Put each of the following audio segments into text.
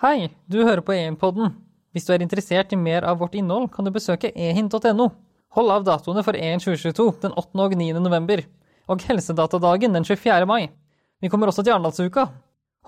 Hei, du hører på Ehin-podden. Hvis du er interessert i mer av vårt innhold, kan du besøke ehin.no. Hold av datoene for EIN 2022 den 8. og 9. november, og Helsedatadagen den 24. mai. Vi kommer også til Arendalsuka.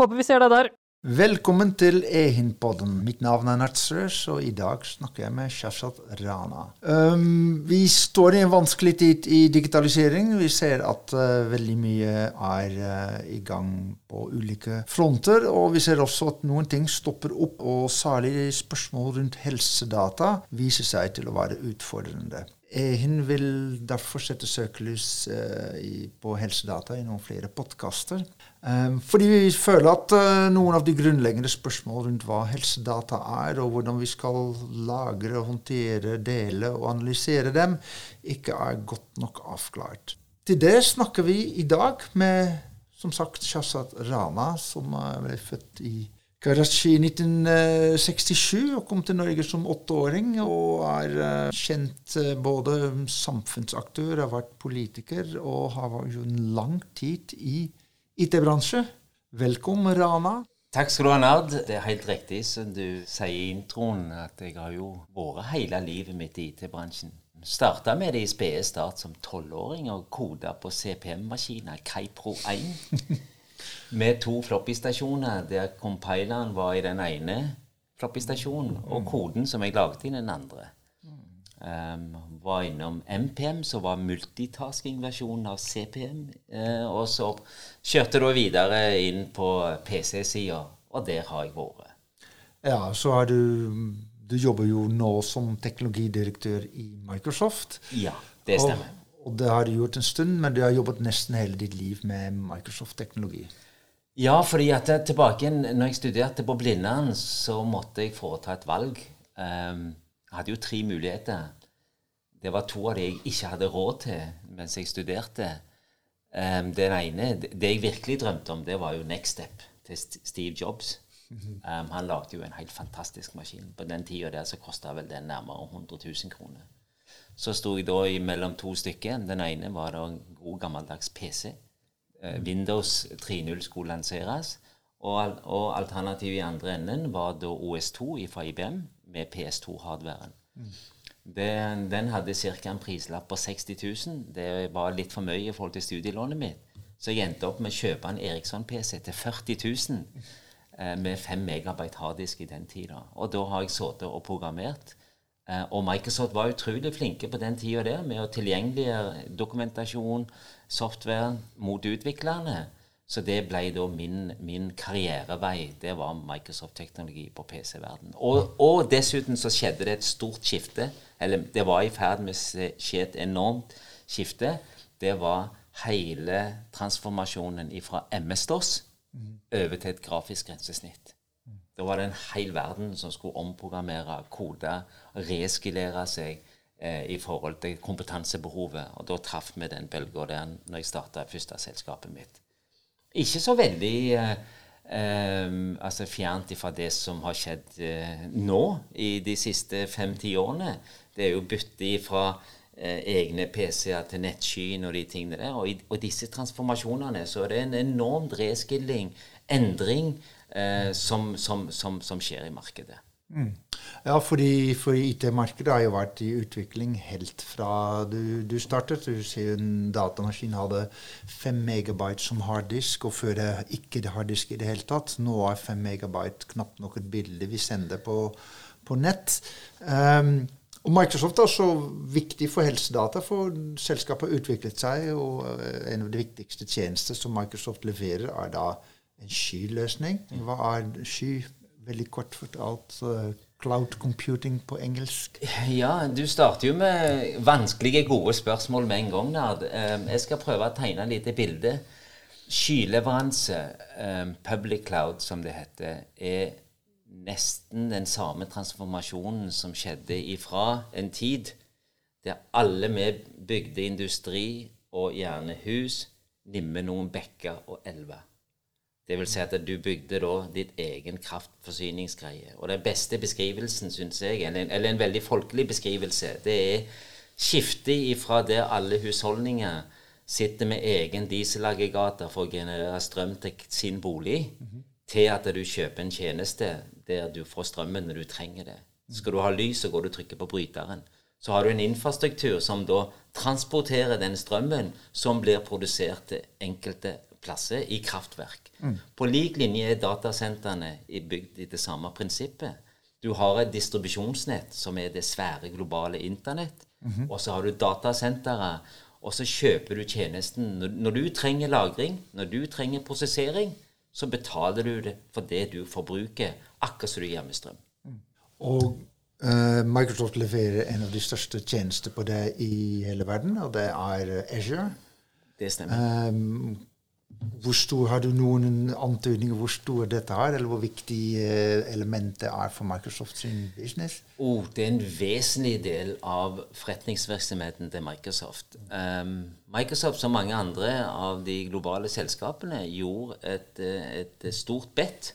Håper vi ser deg der. Velkommen til Ehin-podden. Mitt navn er Nertsrøs, og i dag snakker jeg med Shashad Rana. Um, vi står i en vanskelig tid i digitalisering. Vi ser at uh, veldig mye er uh, i gang på ulike fronter. Og vi ser også at noen ting stopper opp, og særlig spørsmål rundt helsedata viser seg til å være utfordrende. Ehin vil derfor sette søkelys i, på helsedata i noen flere podkaster. Um, fordi vi føler at uh, noen av de grunnleggende spørsmål rundt hva helsedata er, og hvordan vi skal lagre, håndtere, dele og analysere dem, ikke er godt nok avklart. Til det snakker vi i dag med som sagt Shazad Rana, som ble født i Karachi i 1967 og kom til Norge som åtteåring. Og er uh, kjent både samfunnsaktør, har vært politiker og har jo en lang tid i IT-bransje. Velkommen, Rana. Takk skal du ha, Nard. Det er helt riktig som du sier i introen, at jeg har jo vært hele livet mitt i IT-bransjen. Starta med det i spede start som tolvåring og koda på CPM-maskiner, Kaipro 1. med to floppy-stasjoner, der compileren var i den ene floppy-stasjonen, og koden som jeg lagde i den andre. Um, var innom MPM, som var multitasking-versjonen av CPM. Uh, og så kjørte du videre inn på PC-sida, og der har jeg vært. Ja, så har du Du jobber jo nå som teknologidirektør i Microsoft. Ja, det stemmer. Og, og det har du gjort en stund, men du har jobbet nesten hele ditt liv med Microsoft-teknologi. Ja, fordi at tilbake når jeg studerte på Blindern, så måtte jeg foreta et valg. Um, jeg hadde jo tre muligheter. Det var to av de jeg ikke hadde råd til mens jeg studerte. Um, den ene, Det jeg virkelig drømte om, det var jo Next Step til Steve Jobs. Um, han lagde jo en helt fantastisk maskin. På den tida der så kosta vel den nærmere 100 000 kroner. Så sto jeg da mellom to stykker. Den ene var da en god gammeldags PC. Eh, Windows 3.0 skulle lanseres. Og, og alternativet i andre enden var da OS2 fra IBM med PS2-hardwaren. Mm. Den, den, hadde ca. en prislapp på 60 000. Det var litt for mye i forhold til studielånet mitt. Så jeg endte opp med å kjøpe en Eriksson-PC til 40 000 eh, med 5 megabyte harddisk i den tida. Og da har jeg sittet og programmert. Eh, og Microsoft var utrolig flinke på den tida der med å tilgjengeliggjøre dokumentasjon, software mot utviklerne. Så det ble da min, min karrierevei. Det var Microsoft-teknologi på PC-verden. Og, og, dessuten så skjedde det et stort skifte. Eller det var i ferd med å skje et enormt skifte. Det var hele transformasjonen fra MS-DOS mm. over til et grafisk grensesnitt. Da var det en hel verden som skulle omprogrammere, kode, reskulere seg eh, i forhold til kompetansebehovet. Og da traff vi den bølga der når jeg starta første selskapet mitt. Ikke så veldig eh, Um, altså fjernt fra det som har skjedd uh, nå i de siste fem-ti årene. Det er jo bytte fra uh, egne PC-er til nettskyen og de tingene der. Og i og disse transformasjonene så er det en enorm reskilling, endring, uh, som, som, som, som, skjer i markedet. Mm. Ja, fordi, for IT-markedet har jo vært i utvikling helt fra du, du startet. Du ser en datamaskin hadde 5 megabyte som harddisk, og før det ikke det harddisk i det hele tatt. Nå er 5 megabyte knapt nok et bilde vi sender på, på nett. Um, og Microsoft er også viktig for helsedata, for selskapet har utviklet seg. Og eh, en av de viktigste tjenester som Microsoft leverer, er da en skyløsning. Hva er sky? Veldig kort fortalt cloud computing på engelsk. Ja, du starter jo med vanskelige, gode spørsmål med en gang. Nard. Um, jeg skal prøve å tegne et lite bilde. Skyleveranse, um, public cloud som det heter, er nesten den samme transformasjonen som skjedde ifra en tid der alle vi bygde industri og gjerne hus, nimme noen bekker og elver. Det vil si at du bygde da ditt egen kraftforsyningsgreie. Og den beste beskrivelsen, syns jeg, eller en, veldig folkelig beskrivelse, det er skiftet ifra der alle husholdninger sitter med egen dieselaggregater for å generere strøm til sin bolig, til at du kjøper en tjeneste der du får strømmen når du trenger det. Skal du ha lys, så går du og trykker på bryteren. Så har du en infrastruktur som da transporterer den strømmen som blir produsert til enkelte plasser i kraftverk. Mm. På lik linje er datasentrene bygd i det samme prinsippet. Du har et distribusjonsnett som er det svære globale internett. Mm -hmm. Og så har du datasentre, og så kjøper du tjenesten. Når, når, du trenger lagring, når du trenger prosessering, så betaler du det for det du forbruker, akkurat som du gjør med strøm. Mm. Og uh, Microsoft leverer en av de største tjenester på det i hele verden, og det er Azure. Det stemmer. Um, stor, Har du noen antydninger hvor stor dette er, eller hvor viktig eh, elementet er for Microsoft sin business? Oh, det er en vesentlig del av forretningsvirksomheten til Microsoft. Um, Microsoft, som mange andre av de globale selskapene, gjorde et, et stort bet.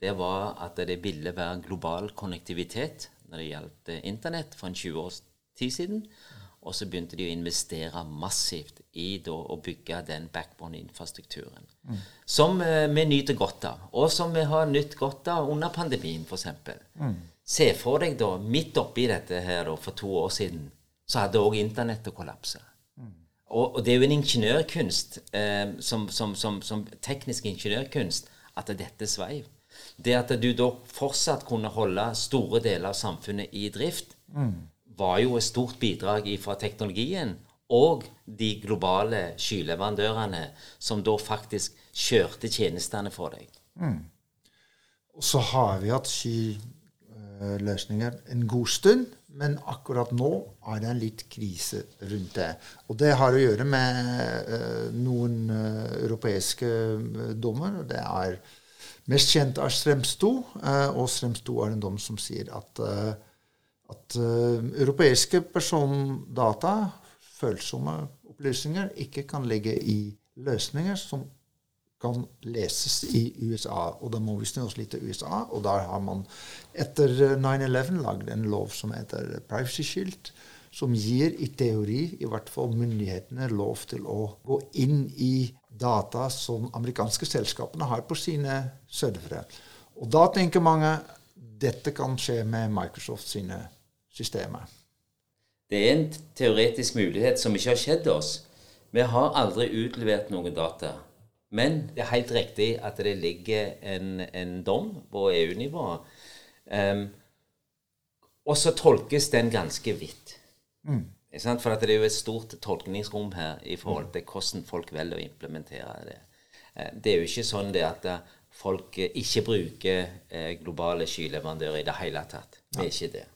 Det var at det ville være global konnektivitet når det gjaldt Internett for en 20 års tid siden. Og så begynte de å investere massivt i da, å bygge den backbone-infrastrukturen. Mm. Som eh, vi nyter godt av, og som vi har nytt godt av under pandemien, f.eks. Mm. Se for deg da, midt oppi dette her da, for to år siden, så hadde òg internettet kollapsa. Mm. Og, og, det er jo en ingeniørkunst, eh, som, som, som, som, teknisk ingeniørkunst, at dette sveiv. Det at du da fortsatt kunne holde store deler av samfunnet i drift, mm var jo et stort bidrag fra teknologien og de globale skyleverandørene som da faktisk kjørte tjenestene for deg. Mm. Og så har vi hatt skyløsninger en god stund, men akkurat nå er det en litt krise rundt det. Og det har å gjøre med uh, noen uh, europeiske dommer. dommer. Det er mest kjent av Strems 2, og Strems 2 er en dom som sier at at uh, europeiske persondata, følsomme opplysninger, ikke kan ligge i løsninger som kan leses i USA. Og da må vi snu oss litt til USA, og der har man etter 9-11 lagd en lov som heter Privacy Shield, som gir i teori i hvert fall myndighetene lov til å gå inn i data som amerikanske selskapene har på sine servere. Og da tenker mange dette kan skje med Microsoft sine systemet. Det er en teoretisk mulighet som ikke har skjedd oss. Vi har aldri utlevert noen data. Men det er helt riktig at det ligger en, en dom på EU-nivå. Um, og så tolkes den ganske vidt. Mm. For det er jo et stort tolkningsrom her i forhold til hvordan folk velger å implementere det. Eh, det er jo ikke sånn det at eh, folk ikke bruker eh, globale skyleverandører i det hele tatt. Det er ikke det.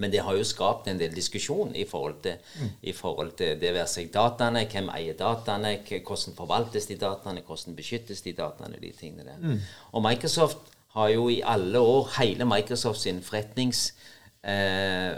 Men det har jo skapt en del diskusjon i forhold til, mm. i forhold til det være seg dataene, hvem eier dataene, hvordan forvaltes de dataene, hvordan beskyttes de dataene, de tingene der. Mm. Og Microsoft har jo i alle år hele Microsoft sin forretnings eh,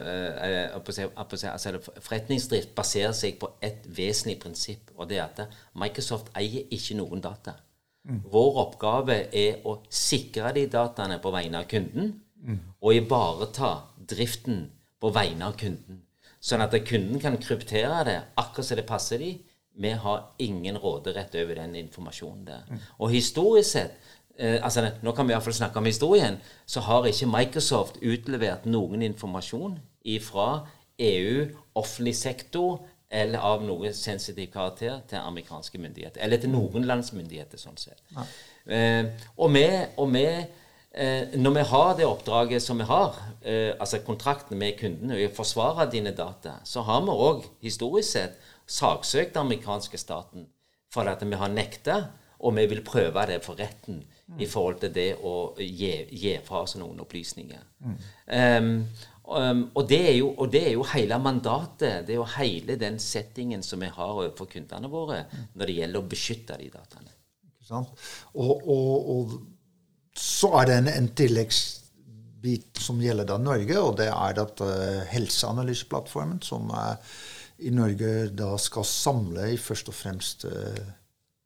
eh, altså Forretningsdrift baserer seg på et vesentlig prinsipp, og det er at Microsoft eier ikke noen data. Mm. Vår oppgave er å sikre de dataene på vegne av kunden, mm. og ivareta driften på vegne av kunden. Sånn at kunden kan kryptere det akkurat som det passer de. Vi har ingen råderett over den informasjonen der. Mm. Og historisk sett eh, altså Nå kan vi iallfall snakke om historien. Så har ikke Microsoft utlevert noen informasjon fra EU, offentlig sektor eller av noe sensitiv karakter til amerikanske myndigheter. Eller til noen lands myndigheter, sånn sett. Ja. Eh, og vi, og vi når vi har det oppdraget som vi har, eh, altså kontrakten med kundene, og forsvare dine data, så har vi òg historisk sett saksøkt den amerikanske staten for at vi har nekta, og vi vil prøve det for retten mm. i forhold til det å gi, gi fra oss noen opplysninger. Mm. Um, um, og, det jo, og, det er jo, hele mandatet, det er jo hele den settingen som vi har overfor kundene våre mm. når det gjelder å beskytte de dataene. Ikke sant? og, og, og så er det en, en tilleggsbit som gjelder da Norge, og det er at uh, Helseanalyseplattformen, som er, i Norge da skal samle i først og fremst uh,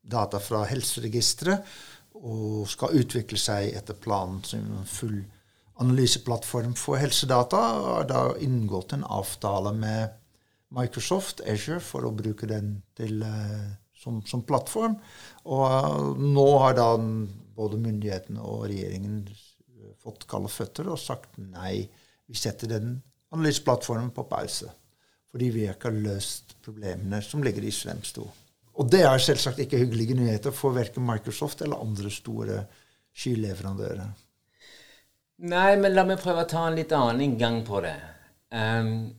data fra helseregisteret, og skal utvikle seg etter planen som en full analyseplattform for helsedata, har da inngått en avtale med Microsoft Azure for å bruke den til, som, som, plattform. Og nå har da både myndighetene og regjeringen fått kalde føtter og sagt nei. Vi setter den analyseplattformen på pause. Fordi vi ikke har løst problemene som ligger i Svensk 2. Og det er selvsagt ikke hyggelige nyheter for verken Microsoft eller andre store skyleverandører. Nei, men la meg prøve å ta en litt annen inngang på det. Um,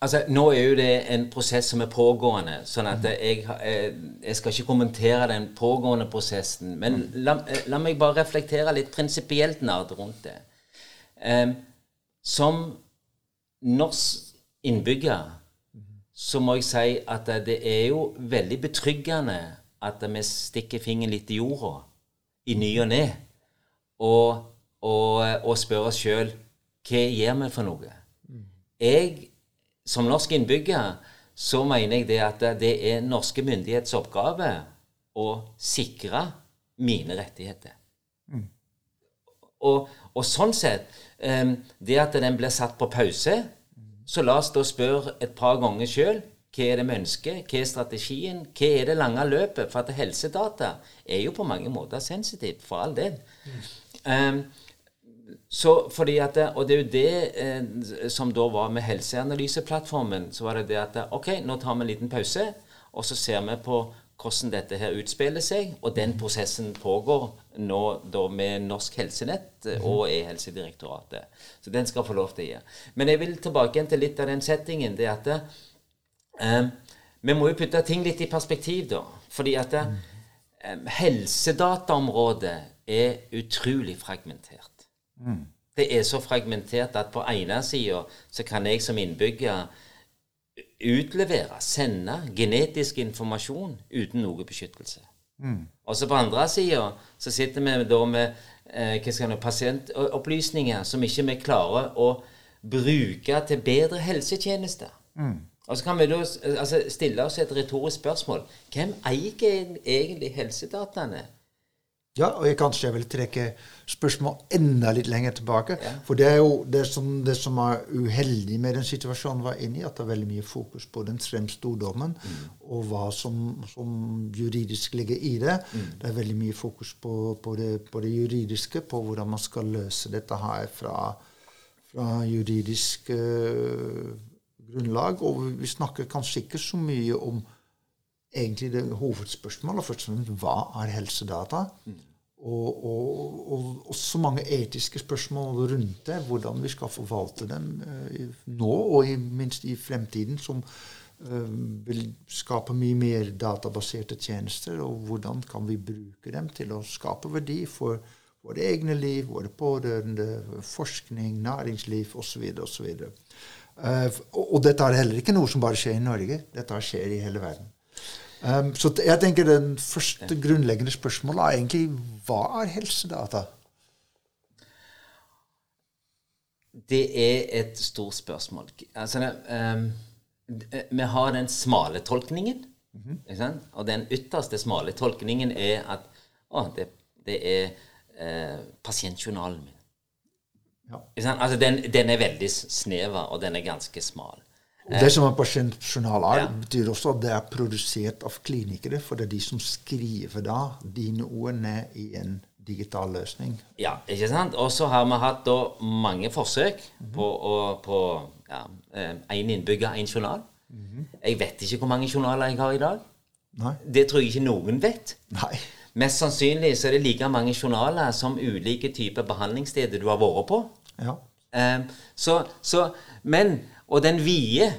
altså, Nå er jo det en prosess som er pågående, sånn at jeg, jeg, jeg skal ikke kommentere den pågående prosessen. Men la, la meg bare reflektere litt prinsipielt nerd rundt det. Um, som norsk innbygger så må jeg si at det er jo veldig betryggende at vi stikker fingeren litt i jorda i ny og ne, og, og, og spør oss sjøl hva gjør vi for noe? Jeg, som norsk innbygger, så mener jeg det at det er norske myndighets oppgave å sikre mine rettigheter. Mm. Og, og, sånn sett eh, Det at den blir satt på pause så la oss da spørre et par ganger sjøl hva er det vi ønsker, hva er strategien, hva er det lange løpet? For at helsedata er jo på mange måter sensitivt, for all del. Mm. Um, så fordi at, Og det er jo det eh, som da var med helseanalyseplattformen. Så var det det at OK, nå tar vi en liten pause, og så ser vi på hvordan dette her utspiller seg. Og den prosessen pågår nå da med Norsk Helsenett eh, og E-helsedirektoratet. Så den skal få lov til å gi. Men jeg vil tilbake igjen til litt av den settingen. det at eh, Vi må jo putte ting litt i perspektiv, da. Fordi at eh, helsedataområdet er utrolig fragmentert. Det er så fragmentert at på ene sida så kan jeg som innbygger utlevere, sende genetisk informasjon uten noe beskyttelse. Mm. Og så på andre sida så sitter vi da med eh, pasientopplysninger som ikke vi klarer å bruke til bedre helsetjenester. Mm. Og så kan vi da altså, stille oss et retorisk spørsmål. Hvem eier egentlig helsedataene? Ja, og jeg kanskje jeg vil trekke spørsmål enda litt lenger tilbake. Ja. For det er jo det som, det som, er uheldig med den situasjonen var inne i, at det er veldig mye fokus på den stordommen mm. og hva som, som, juridisk ligger i det. Mm. Det er veldig mye fokus på, på, det, på, det, juridiske, på hvordan man skal løse dette her fra, fra juridisk uh, grunnlag. Og vi snakker kanskje ikke så mye om egentlig det hovedspørsmålet. Først og fremst hva er helsedata? Mm. Og, og, og, og, så mange etiske spørsmål rundt det. Hvordan vi skal forvalte dem uh, nå og i, minst i fremtiden, som uh, vil skape mye mer databaserte tjenester. Og hvordan kan vi bruke dem til å skape verdi for våre egne liv, våre pårørende, forskning, næringsliv osv. osv. Uh, og dette er heller ikke noe som bare skjer i Norge. Dette skjer i hele verden. Um, så jeg tenker den første grunnleggende spørsmålet er egentlig hva er helsedata? Det er et stort spørsmål. Altså, um, vi har den smale tolkningen. Mm -hmm. Og den ytterste smale tolkningen er at å, det, det er uh, pasientjournalen min. Ja. Altså, den, den, er veldig snever, og den er ganske smal. Det som er pasientjournal er, ja. betyr også at det er produsert av klinikere. For det er de som skriver da dine ord ned i en digital løsning. Ja, ikke sant? Og så har vi hatt da mange forsøk mm -hmm. på å på ja, én eh, innbygger, én journal. Mm -hmm. Jeg vet ikke hvor mange journaler jeg har i dag. Nei. Det tror jeg ikke noen vet. Nei. Mest sannsynlig så er det like mange journaler som ulike typer behandlingssteder du har vært på. Ja. Um, så, så, men og den vide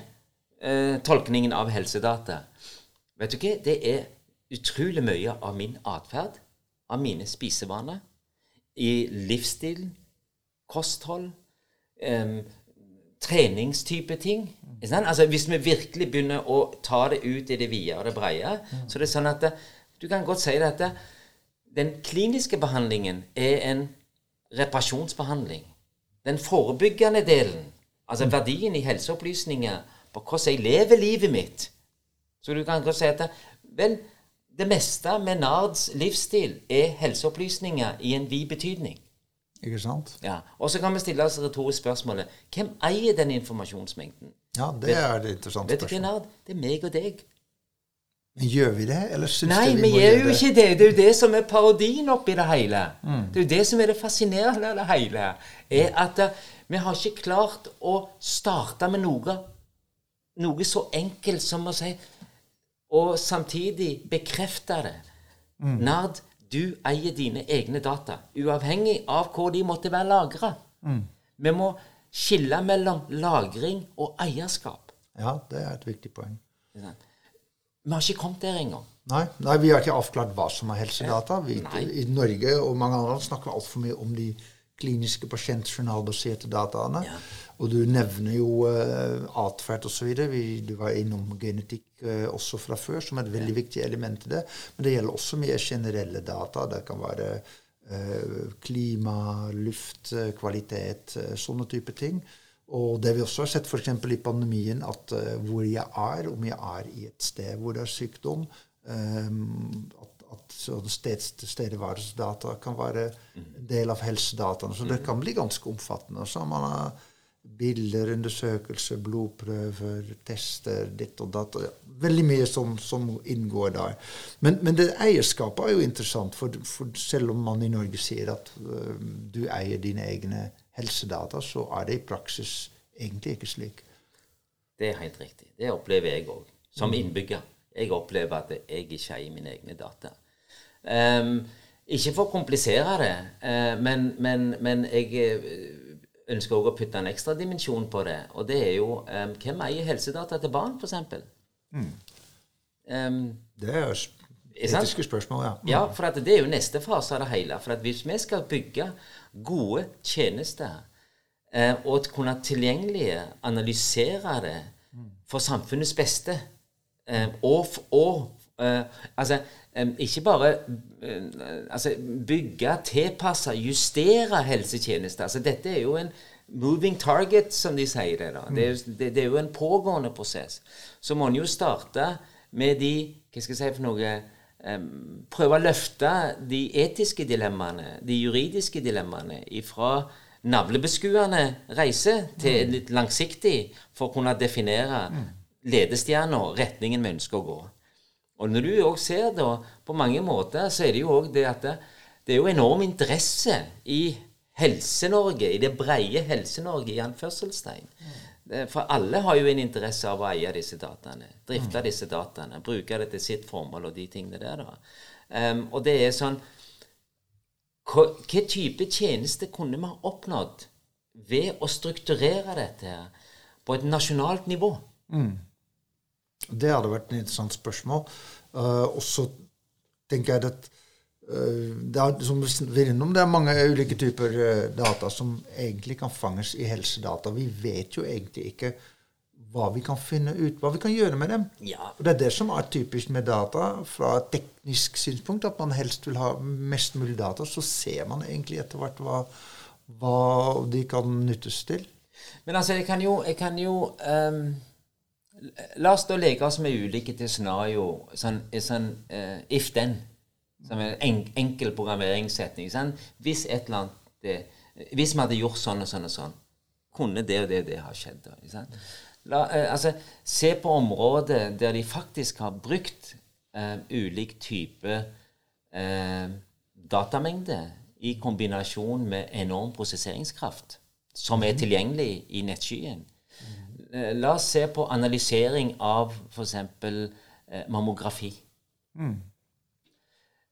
eh, tolkningen av helsedata Vet du ikke, Det er utrolig mye av min atferd, av mine spisevaner, i livsstil, kosthold, eh, treningstype ting. Altså, hvis vi virkelig begynner å ta det ut i det vide og det breie, så er det sånn at du kan godt si det at den kliniske behandlingen er en reparasjonsbehandling. Den forebyggende delen Altså verdien i helseopplysninger på hvordan jeg lever livet mitt. Så du kan godt si at vel, det meste med Nards livsstil er helseopplysninger i en vid betydning. Ikke sant? Ja, Og så kan vi stille oss retorisk spørsmålet hvem eier den informasjonsmengden? Ja, det er det interessante spørsmålet. Vet du hva, Nard? Det er meg og deg. Men gjør vi det, eller syns Nei, det vi vi må gjør jo ikke det. Det er jo det som er parodien oppi det hele. Det er jo det som er det fascinerende av det hele. Er at eh, vi har ikke klart å starte med noe, noe så enkelt som å si Og samtidig bekrefte det. Nard, du eier dine egne data. Uavhengig av hvor de måtte være lagra. Vi må skille mellom lagring og eierskap. Ja, det er et viktig poeng. Vi har ikke kommet der engang. Nei, nei, vi har ikke avklart hva som er helsedata. Vi, I Norge og mange andre snakker vi altfor mye om de kliniske pasientjournalbaserte dataene. Ja. Og du nevner jo uh, atferd osv. Du var innom genetikk uh, også fra før, som er et veldig viktig element i det. Men det gjelder også mye generelle data. Det kan være uh, klima, luft, kvalitet, uh, sånne type ting. Og det vi også har sett f.eks. i pandemien, at hvor jeg er, om jeg er i et sted hvor det er sykdom at, at steds, tilstedeværelsesdata kan være en del av helsedataene. Så det kan bli ganske omfattende. Så man har bilder, undersøkelser, blodprøver, tester, ditt og datt. Veldig mye som, som inngår der. Men, men det eierskapet er jo interessant, for, for selv om man i Norge sier at uh, du eier dine egne helsedata, så er det i praksis egentlig ikke slik. Det er helt riktig. Det opplever jeg òg, som innbygger. Jeg opplever at jeg ikke eier mine egne data. Ehm, ikke for å komplisere det, eh, men, men, men jeg eh, ønsker òg å putte en ekstra dimensjon på det. Og det er jo ehm, hvem eier helsedata til barn, f.eks.? Um, Det er etiske spørsmål, ja. ja, for at det er jo neste fase av det hele. For at hvis vi skal bygge gode tjenester eh, og kunne tilgjengelige, analysere det for samfunnets beste eh, og, og eh, altså um, ikke bare uh, altså bygge, tilpasse, justere helsetjenester. Altså dette er jo en moving target, som de sier det. da. Det er, det, det er jo en pågående prosess. Så må en jo starte med de Hva skal jeg si for noe Um, Prøve å løfte de etiske dilemmaene, de juridiske dilemmaene, ifra navlebeskuende reise til litt langsiktig for å kunne definere ledestjerna, retningen vi ønsker å gå. Og når du òg ser det, på mange måter, så er det jo òg det at det, det er jo enorm interesse i Helse-Norge, i det breie Helse-Norge, i anførselstegn. For alle har jo en interesse av å eie disse dataene, drifte disse dataene, bruke det til sitt formål og de tingene der. da. Um, og det er sånn hva, hva type tjeneste kunne vi ha oppnådd ved å strukturere dette på et nasjonalt nivå? Det hadde vært et interessant spørsmål. Uh, og så tenker jeg at uh, det, er, som vi innom, det er mange ulike typer uh, data som egentlig kan fanges i helsedata. Vi vet jo egentlig ikke hva vi kan finne ut, hva vi kan gjøre med dem. Ja, Og Det er det som er typisk med data fra et teknisk synspunkt, at man helst vil ha mest mulig data. Så ser man egentlig etter hvert hva, hva de kan nyttes til. Men altså, jeg kan jo, jeg kan jo ehm, La oss da leke oss med ulike til scenario. Sånn, sånn uh, if then. Som en en, enkel programmeringssetning. Sånn, hvis et eller annet det, Hvis vi hadde gjort sånn og sånn og sånn, kunne det og det og det ha skjedd. da? La, uh, altså, se på områder der de faktisk har brukt uh, ulik type datamengde i kombinasjon med enorm prosesseringskraft som er tilgjengelig i nettskyen. Eh, La oss se på analysering av f.eks. Eh, mammografi.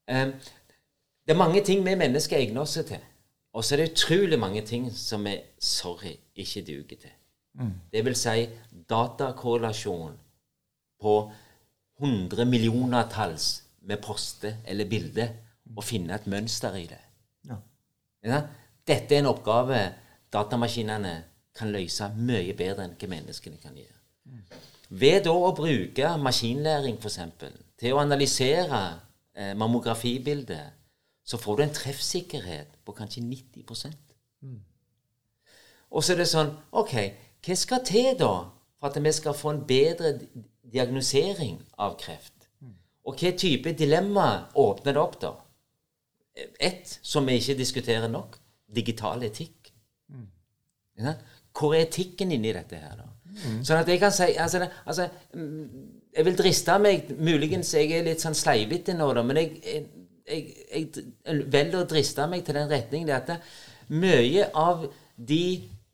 Eh, det er mange ting vi mennesker egner oss til. Og så er det utrolig mange ting som vi sorry, ikke duger til. Det vil si datakorrelasjon på 100 millionertalls med poster eller bilder, og finne et mønster i det. Ja. Ja? Dette er en oppgave datamaskinene kan løse mye bedre enn hva menneskene kan gjøre. Ved da å bruke maskinlæring f.eks. til å analysere eh, mammografibildet, så får du en treffsikkerhet på kanskje 90% Og så er det sånn OK, hva skal til da for at vi skal få en bedre diagnosering av kreft? Og hva type dilemma åpner det opp, da? ett som vi ikke diskuterer nok digital etikk. Ja? Hvor er etikken inni dette her, da? Sånn at jeg kan si altså, altså, mm, Jeg vil driste meg Muligens jeg er litt sånn sleivete nå, da, men jeg, jeg, jeg, jeg velger å driste meg til den retningen det at mye av de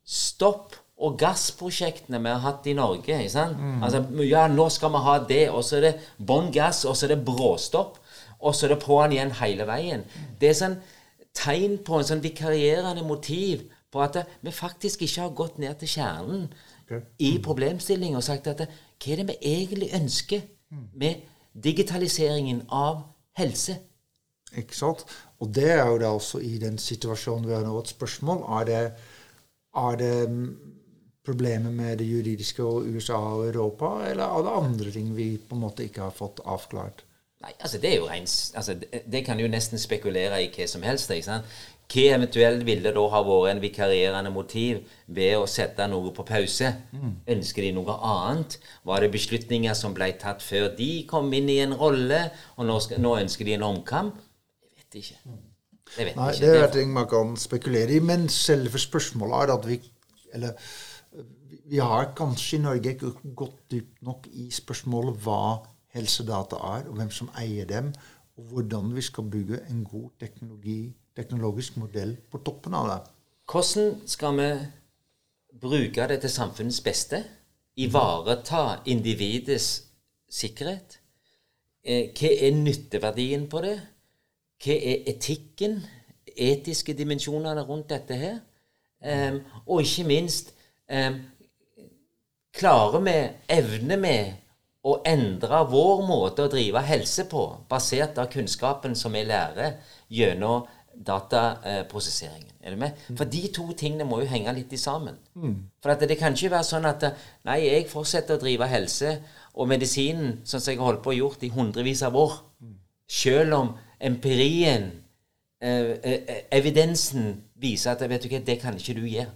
stopp- og gassprosjektene vi har hatt i Norge ikke sant? Altså, Ja, nå skal vi ha det, og så er det bånn gass, og så er det bråstopp, og så er det på'n igjen hele veien. Det er sånn tegn på en sånn vikarierende motiv på at vi faktisk ikke har gått ned til kjernen okay. i problemstillingen og sagt at hva er det vi egentlig ønsker med digitaliseringen av helse? Ikke sant? Og det er jo da også i den situasjonen vi har nå et spørsmål. Er det, er det problemet problemer med det juridiske og USA og Europa, eller er det andre ting vi på en måte ikke har fått avklart? Nei, altså det er jo rens, altså det, det kan jo nesten spekulere i hva som helst. ikke sant? Hva eventuelt ville da ha vært en vikarierende motiv ved å sette noe på pause? Ønsker de noe annet? Var det beslutninger som ble tatt før de kom inn i en rolle, og nå, skal, nå ønsker de en omkamp? Jeg vet ikke. Jeg vet Nei, ikke. det er ting man kan spekulere i, men selve spørsmålet er at vi eller vi har kanskje i Norge ikke gått dypt nok i spørsmålet hva helsedata er, og hvem som eier dem, og hvordan vi skal bygge en god teknologi, teknologisk modell på toppen av det. Hvordan skal vi bruke det til samfunnets beste? Ivareta individets sikkerhet? Eh, Hva er nytteverdien på det? Hva er etikken? Etiske dimensjonene rundt dette her? Og ikke minst em, Klarer vi, evner vi å endre vår måte å drive helse på, basert av kunnskapen som vi lærer gjennom dataprosesseringen? Er du med? For de to tingene må jo henge litt i sammen. For at det kan ikke være sånn at nei, jeg fortsetter å drive helse og medisinen sånn som jeg har holdt på å gjort i hundrevis av år, selv om empirien, eh, eh, evidensen, viser at vet du hva, det kan ikke du gjøre.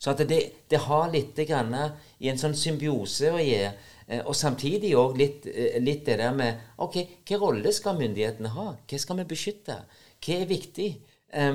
Så at det, det har litt grann i en sånn symbiose å gjøre. eh, Og samtidig òg litt, eh, litt det der med Ok, hvilken rolle skal myndighetene ha? Hva skal vi beskytte? Hva er viktig? Eh,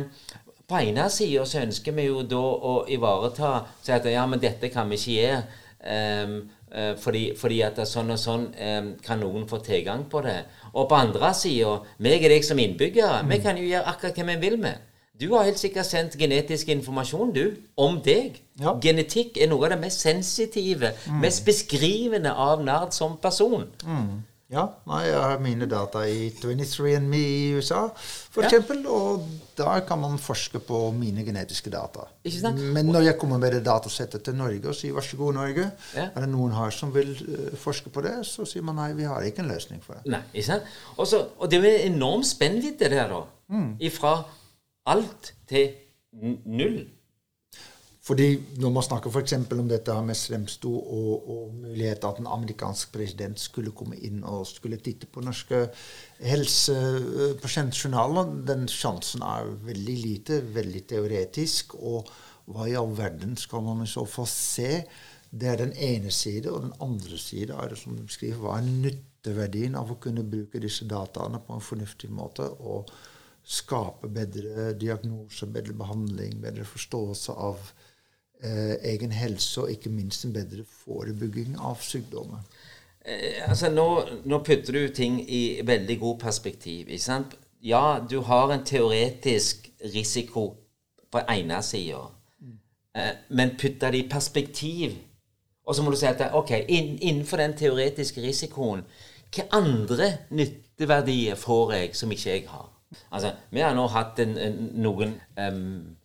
På ene sida så ønsker vi jo da å ivareta Si at ja, men dette kan vi ikke gjøre. eh, eh, fordi, fordi at det sånn og sånn eh, kan noen få tilgang på det. Og på andre sida, meg og deg som innbyggere, vi kan jo gjøre akkurat hva vi vil med. Du har helt sikkert sendt genetisk informasjon, du, om deg. Ja. Genetikk er noe av det mest sensitive, mest beskrivende av Nard som person. Ja, nei, jeg har mine data i 23andMe i USA, for Ja. og der kan man forske på mine genetiske data. Men når jeg kommer med det datasettet til Norge og sier vær så god, Norge, Ja. er det noen her som vil eh, forske på det, så sier man nei, vi har ikke en løsning for det. Nei, ikke sant? Også, og det er jo en enorm spennvidde der, da. Ifra alt til null. Fordi når man snakker f.eks. om dette med Slemsto og, og muligheten at en amerikansk president skulle komme inn og skulle titte på norske helsepasientjournaler, den sjansen er veldig lite, veldig teoretisk. Og hva i all verden skal man i så fall se? Det er den ene side, og den andre side er det som du skriver, hva er nytteverdien av å kunne bruke disse dataene på en fornuftig måte? og skape bedre diagnose, bedre behandling, bedre forståelse av eh, egen helse, og ikke minst en bedre forebygging av sykdommer. Eh, altså, nå, nå putter du ting i veldig god perspektiv. ikke sant? Ja, du har en teoretisk risiko på ene sida, eh, men putter det i perspektiv. Og så må du si at ok, inn, innenfor den teoretiske risikoen, hva andre nytteverdier får jeg som ikke jeg har? Altså, Vi har nå hatt en, en, noen hva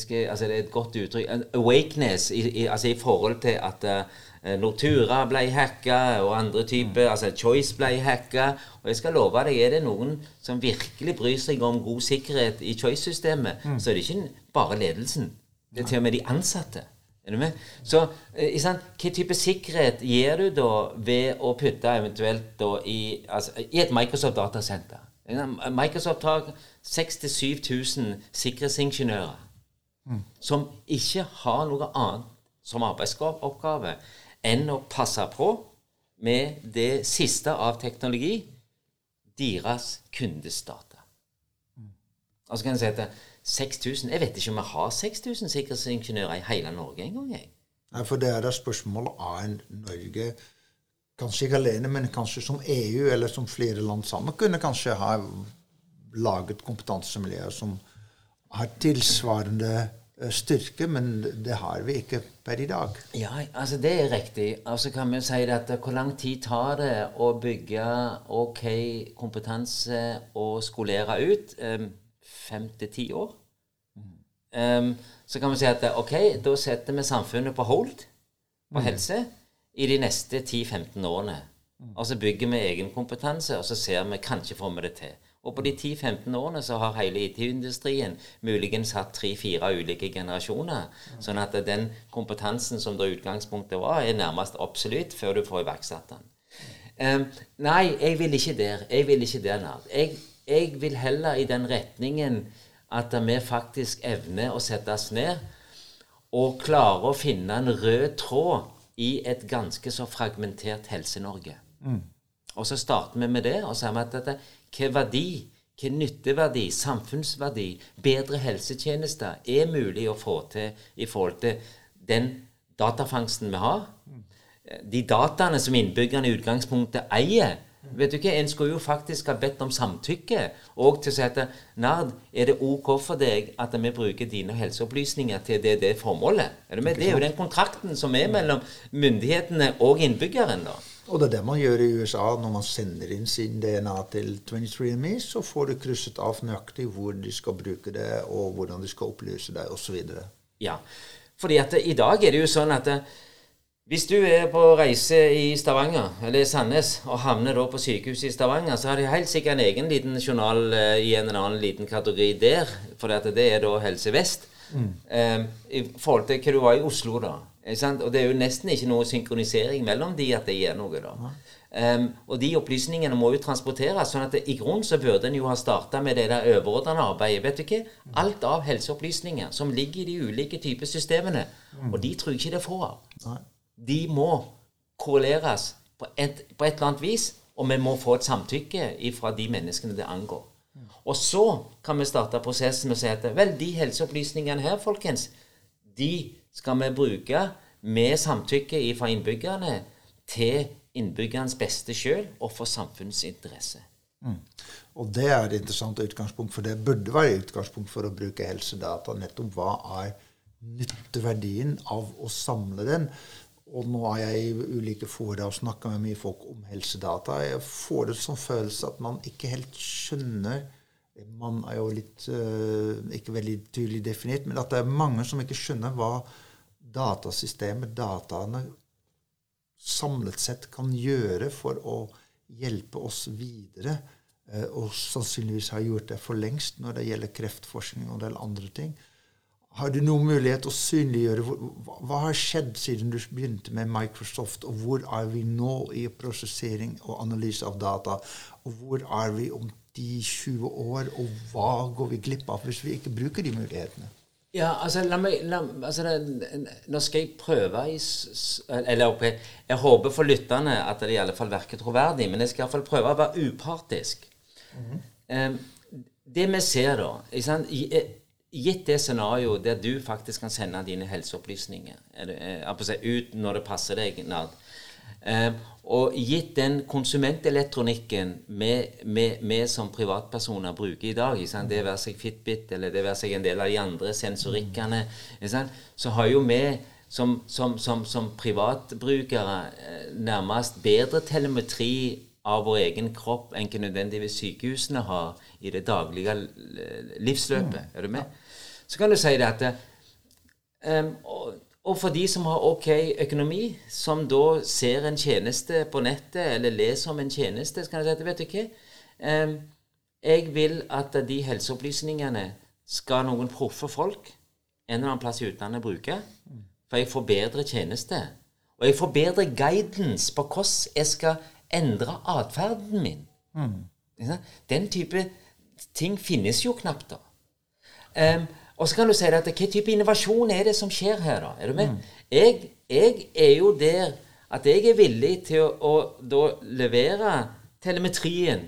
skal altså Det er et godt uttrykk. En awakeness i, i, altså i forhold til at uh, Nortura ble hacka, og andre typer altså Choice ble hacka. Og jeg skal love deg, er det noen som virkelig bryr seg om god sikkerhet i Choice-systemet, så er det ikke bare ledelsen. Det er til og med de ansatte. Er du med? Så uh, hva type sikkerhet gir du da ved å putte eventuelt da i, altså, i et Microsoft datasenter? Microsoft har 6000-7000 sikkerhetsingeniører som ikke har noe annet som arbeidsoppgave enn å passe på med det siste av teknologi deres kundesdata. Og så kan jeg si at 6000 Jeg vet ikke om vi har 6000 sikkerhetsingeniører i hele Norge engang. Nei, for det er da spørsmålet av Norge kanskje ikke alene, men kanskje som EU eller som flere land sammen kunne kanskje ha laget kompetansemiljøer som har tilsvarende eh, styrke, men det har vi ikke per i dag. Ja, altså det er riktig. Altså kan vi si at Hvor lang tid tar det å bygge ok kompetanse og skolere ut? Fem til ti år? Um, så kan vi si at ok, da setter vi samfunnet på hold på mm. helse i de neste 10-15 årene. Mm. Og så bygger vi egen kompetanse, og så ser vi kanskje får vi det til. Og på de 10-15 årene så har hele IT-industrien muligens hatt tre-fire ulike generasjoner. Sånn at den kompetansen som det utgangspunktet var, er nærmest absolutt før du får iverksatt den. Um, nei, jeg vil ikke der. Jeg vil ikke der, Nard. Jeg, jeg vil heller i den retningen at vi faktisk evner å sette oss ned og klare å finne en rød tråd i et ganske så fragmentert Helse-Norge. Mm. Og så starter vi med det, og så sier vi at dette, hva verdi, hva nytteverdi, samfunnsverdi, bedre helsetjenester er mulig å få til i forhold til den datafangsten vi har. De dataene som innbyggerne i utgangspunktet eier, Vet du ikke, En skulle jo faktisk ha bedt om samtykke og til å si at Nard, er det OK for deg at vi bruker dine helseopplysninger til det, det formålet? Er med? Det er jo den kontrakten som er mellom myndighetene og innbyggeren. da. Og det er det man gjør i USA. Når man sender inn sin DNA til 23andMe, så får du krysset av nøyaktig hvor de skal bruke det, og hvordan de skal opplyse det, osv. Ja, fordi at i dag er det jo sånn at hvis du er på reise i Stavanger eller Sandnes og havner da på sykehuset i Stavanger, så har de helt sikkert en egen liten journal uh, i en eller annen liten kategori der, for det er da Helse Vest. Mm. Eh, I forhold til hva du var i Oslo, da. Og det er jo nesten ikke noe synkronisering mellom de at det gjør noe, da. Um, og de opplysningene må jo transporteres. sånn at det, i grunnen så burde en jo ha starta med det der overordnede arbeidet. Vet du ikke? Alt av helseopplysninger som ligger i de ulike typer systemene. Og de tror jeg ikke det får av. De må korreleres på et, på et, eller annet vis, og vi må få et samtykke fra de menneskene det angår. Og så kan vi starte prosessen med å si at vel, de helseopplysningene her, folkens, de skal vi bruke med samtykke fra innbyggerne til innbyggernes beste sjøl og for samfunnsinteresse. Mm. Og det er et interessant utgangspunkt, for det burde være utgangspunkt for å bruke helsedata. Nettopp hva er nytteverdien av å samle den? Og nå er jeg i ulike fora og snakker med mye folk om helsedata. Jeg får det som følelse at man ikke helt skjønner Man er jo litt uh, ikke veldig tydelig definert, men at det er mange som ikke skjønner hva datasystemet, dataene, samlet sett kan gjøre for å hjelpe oss videre. Uh, og sannsynligvis har gjort det for lengst når det gjelder kreftforskning og en del andre ting. Har du noen mulighet å synliggjøre hva, har skjedd siden du begynte med Microsoft, og hvor er vi nå i prosessering og analyse av data? Og hvor er vi om de 20 år, og hva går vi glipp av hvis vi ikke bruker de mulighetene? Ja, altså, la meg, la, altså Nå skal jeg prøve i, Eller okay, jeg håper for lytterne at det i alle fall virker troverdig, men jeg skal i alle fall prøve å være upartisk. Mm -hmm. um, det vi ser da Gitt det scenarioet der du faktisk kan sende dine helseopplysninger er, er, er, ut når det passer deg, Nard, eh, og gitt den konsumentelektronikken vi som privatpersoner bruker i dag, det være seg Fitbit eller det være seg en del av de andre sensorikkene, så har jo vi som, som, som, som privatbrukere eh, nærmest bedre telemetri av vår egen kropp enn ikke nødvendigvis sykehusene har i det daglige livsløpet. Er du med? så kan du si det at um, og, og, for de som har ok økonomi, som da ser en tjeneste på nettet eller leser om en tjeneste, så kan jeg si at vet du hva Jeg vil at de helseopplysningene skal noen proffe folk en eller annen plass i utlandet bruke. For jeg får bedre tjeneste. Og jeg får bedre guidance på hvordan jeg skal endre atferden min. Mm. Den type ting finnes jo knapt da. Um, og så kan du si at hva type innovasjon er det som skjer her, da? Er du med? Mm. Jeg, jeg, er jo der at jeg er villig til å, å levere telemetrien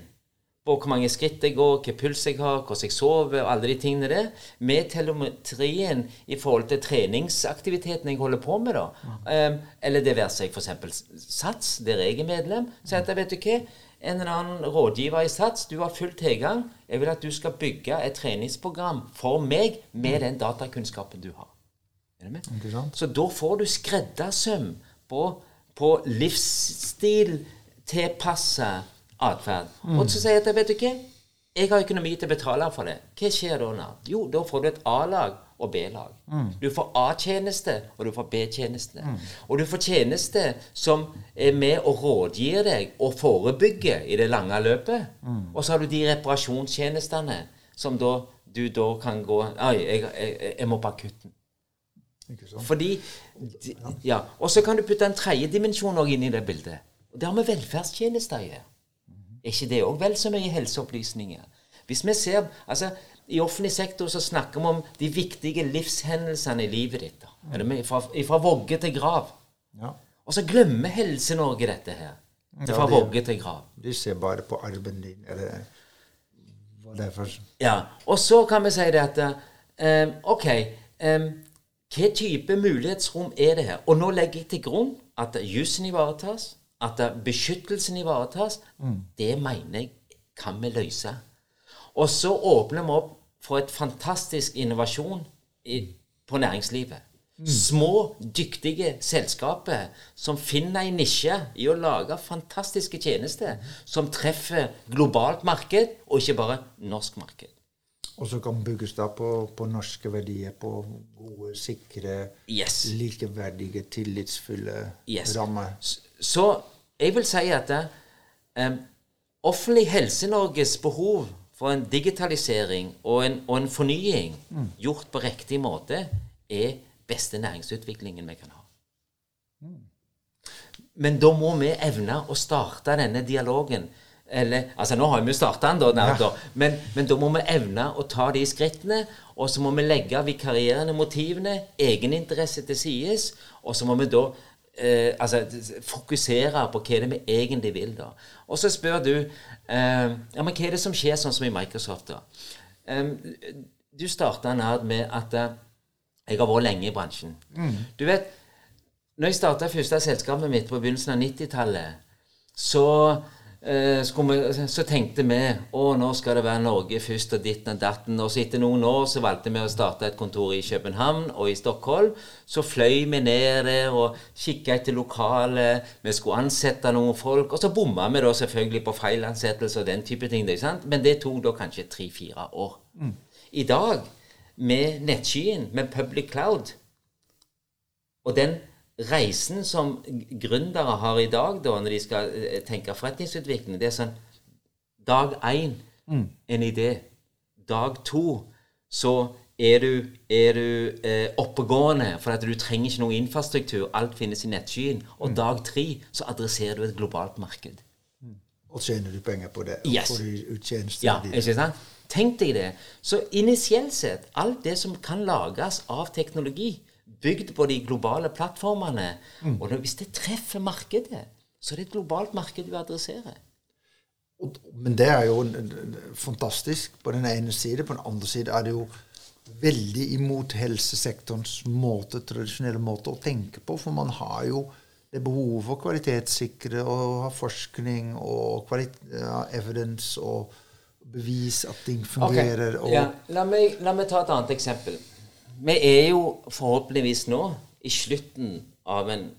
på hvor mange skritt jeg går, hvilken puls jeg har, hvordan jeg sover, og alle de tingene der, med telemetrien i forhold til treningsaktiviteten jeg holder på med, da. Um, eller det være seg f.eks. SATS, der jeg er medlem. Så at, vet du hva, en eller annen rådgiver i SATS, du har full tilgang. Jeg vil at du skal bygge et treningsprogram for meg med den datakunnskapen du har. Er du med? Så da får du skreddersøm på, på livsstil tilpassa atferd. Og så sier jeg at vet du hva, jeg har økonomi til å betale for det. Hva skjer da? nå? Jo, da får du et A-lag og B-lag. Du får A-tjeneste, og du får B-tjeneste. Og du får tjeneste som er med og rådgir deg og forebygger i det lange løpet. Og så har du de reparasjonstjenestene som da du da kan gå Nei, jeg, jeg, jeg må på akutten. Fordi de- Ja. Og så kan du putte en tredje dimensjon inn i det bildet. Og det har med velferdstjenester å gjøre. Er ikke det òg vel så mye helseopplysninger? Hvis vi ser altså, I offentlig sektor så snakker vi om de viktige livshendelsene i livet ditt. Fra, fra vogge til grav. Ja. Og så glemmer Helse-Norge dette her. Ja, Fra det- vogge til grav. De ser bare på arven din, eller hva det er for Ja, og så kan vi si det at um, Ok, um, hva type mulighetsrom er det her? Og nå legger jeg til grunn at jussen ivaretas, at beskyttelsen ivaretas. Det mener jeg kan vi løse. Og så åpner vi opp for et fantastisk innovasjon i, på næringslivet. Små, dyktige selskaper som finner en nisje i å lage fantastiske tjenester som treffer globalt marked, og ikke bare norsk marked. Og så kan bygges da på, på norske verdier, på gode, sikre, Yes. likeverdige, tillitsfulle Yes. rammer. Så jeg vil si at eh, offentlig Helse-Norges behov for en digitalisering og en, og en fornying gjort på riktig måte er beste næringsutviklingen vi kan ha. Men da må vi evne å starte denne dialogen. Eller, altså Nå har vi jo starta den, da, nær, da. Men, men da må vi evne å ta de skrittene. Og så må vi legge vikarierende motivene, egeninteresse til sides. Og så må vi da eh, altså, fokusere på hva det er vi egentlig vil. da. Og så spør du eh, ja, men hva er det som skjer sånn som i Microsoft. da? Eh, du starta med at eh, jeg har vært lenge i bransjen. Du vet, når jeg starta første selskapet mitt på begynnelsen av 90-tallet, så, eh, skulle vi- så tenkte vi å nå skal det være Norge først og ditten og datten. Og så etter noen år så valgte vi å starte et kontor i København og i Stockholm. Så fløy vi ned der og kikka etter lokalet. Vi skulle ansette noen folk. Og så bomma vi da selvfølgelig på feilansettelse og den type ting. Men det tok da kanskje tre-fire år. I dag, med nettskyen, med public cloud, og den reisen som gründere har i dag, da, når de skal eh, tenke forretningsutvikling, det er sånn Dag én en idé. Dag to så er du, er du eh, oppegående, for at du trenger ikke noen infrastruktur. Alt finnes i nettskyen. Og dag tre så adresserer du et globalt marked. Og tjener du penger på det. Yes. Og får du ut Ja, ikke sant? Tenk deg det. Så initielt sett, alt det som kan lages av teknologi, bygd på de globale plattformene Og hvis det treffer markedet, så er det et globalt marked du adresserer. Men det er jo fantastisk på den ene side. På den andre side er det jo veldig imot helsesektorens måte, tradisjonelle måte å tenke på. For man har jo det behovet for kvalitetssikre og ha forskning og ja, evidence og bevis at ting fungerer. Og, ja, la, meg, la meg ta et annet eksempel. Vi er jo forhåpentligvis nå i slutten av en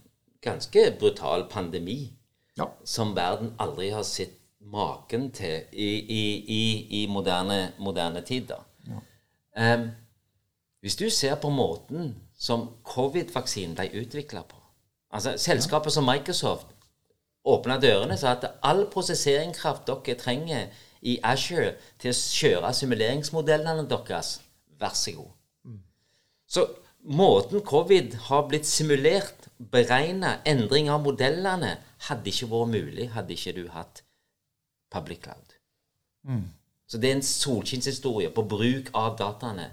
ganske brutal pandemi Ja. som verden aldri har sett maken til i, i, i, i moderne, moderne tid. da. Um, hvis du ser på måten som covid-vaksinen ble utvikla på altså Selskaper som Microsoft åpna dørene sa at all prosesseringskraft dere trenger i Azure til å kjøre simuleringsmodellene deres, vær så god. Så måten covid har blitt simulert, beregna, endring av modellene, hadde ikke vært mulig hadde ikke du hatt public cloud. Så det er en solskinnshistorie på bruk av dataene.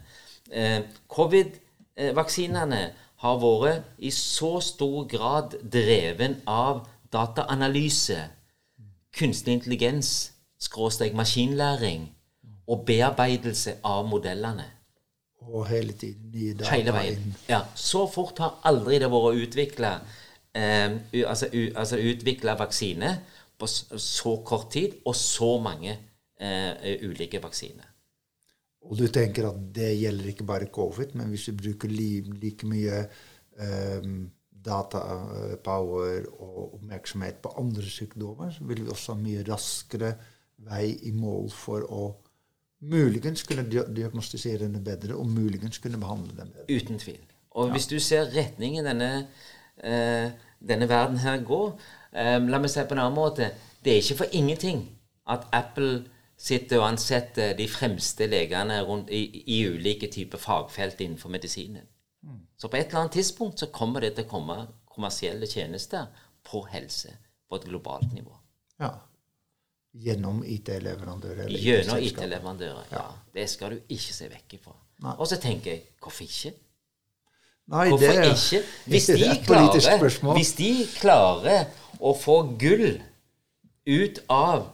Eh, Covid-vaksinene har vært i så stor grad dreven av dataanalyse, kunstig intelligens, skråstrek maskinlæring og bearbeidelse av modellene. Og hele tiden nye data. Hele veien. Ja, Så fort har aldri det vært utvikla eh, altså, altså utvikla vaksine på så kort tid, og så mange eh, ulike vaksiner. Og du tenker at det gjelder ikke bare covid, men hvis vi bruker li, like mye um, datapower og oppmerksomhet på andre sykdommer, så vil vi også ha mye raskere vei i mål for å muligens kunne diagnostisere denne bedre, og muligens kunne behandle den bedre. Uten tvil. Og hvis du ser retningen denne, eh, denne verden her går eh, La meg si på en annen måte. Det er ikke for ingenting at Apple sitter og ansetter de fremste legene rundt i, i ulike typer fagfelt innenfor medisinen. Så på et eller annet tidspunkt så kommer det til å komme kommersielle tjenester på helse på et globalt nivå. Ja. Gjennom IT-leverandører. Gjennom. IT-leverandører. Ja. Det skal du ikke se vekk ifra. Nei. Og så tenker jeg hvorfor ikke? Nei, Hvorfor det ikke? Hvis de, er klarer, hvis de klarer å få gull ut av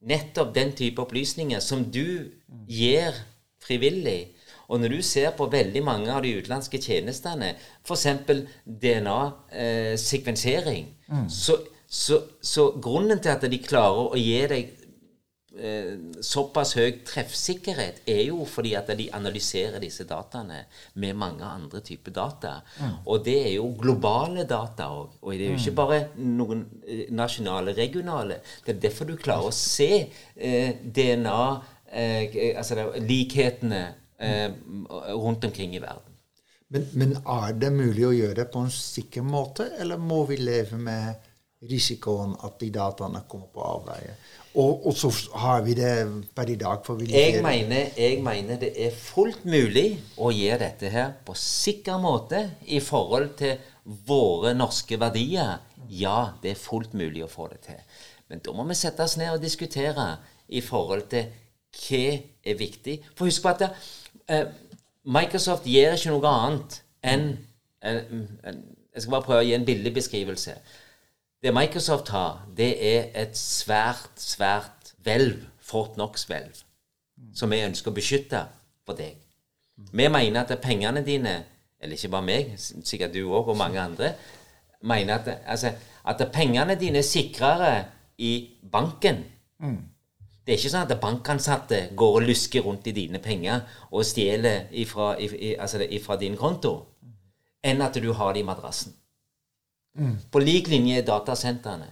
nettopp den type opplysninger som du gir frivillig Og når du ser på veldig mange av de utenlandske tjenestene, f.eks. DNA-sekvensering, så, så, så grunnen til at de klarer å gi deg eh, såpass høy treffsikkerhet, er jo fordi at de analyserer disse dataene med mange andre typer data. Og det er jo globale data òg. Og det er jo ikke bare noen eh, nasjonale, regionale. Det er derfor du klarer å se eh, DNA, eh, altså likhetene, eh, rundt omkring i verden. Men, men er det mulig å gjøre det på en sikker måte, eller må vi leve med risikoen at de dataene kommer på avveie? Og, og så har vi det per i dag for vi Jeg mener, jeg mener det er fullt mulig å gjøre dette her på sikker måte i forhold til våre norske verdier. Ja, det er fullt mulig å få det til. Men da må vi sette oss ned og diskutere i forhold til hva er viktig. For husk på at det, eh, Microsoft gjør ikke noe annet enn en- en- Jeg skal bare prøve å gi en billig beskrivelse. Det Microsoft har, det er et svært, svært hvelv, Fort Knox-hvelv, som vi ønsker å beskytte for deg. Vi mener at pengene dine, eller ikke bare meg, sikkert du òg og mange andre, mener at, altså, at pengene dine er sikrere i banken. Det er ikke sånn at bankansatte går og lusker rundt i dine penger og stjeler ifra, ifra, altså ifra din konto, enn at du har det i madrassen. På lik linje er datasentrene.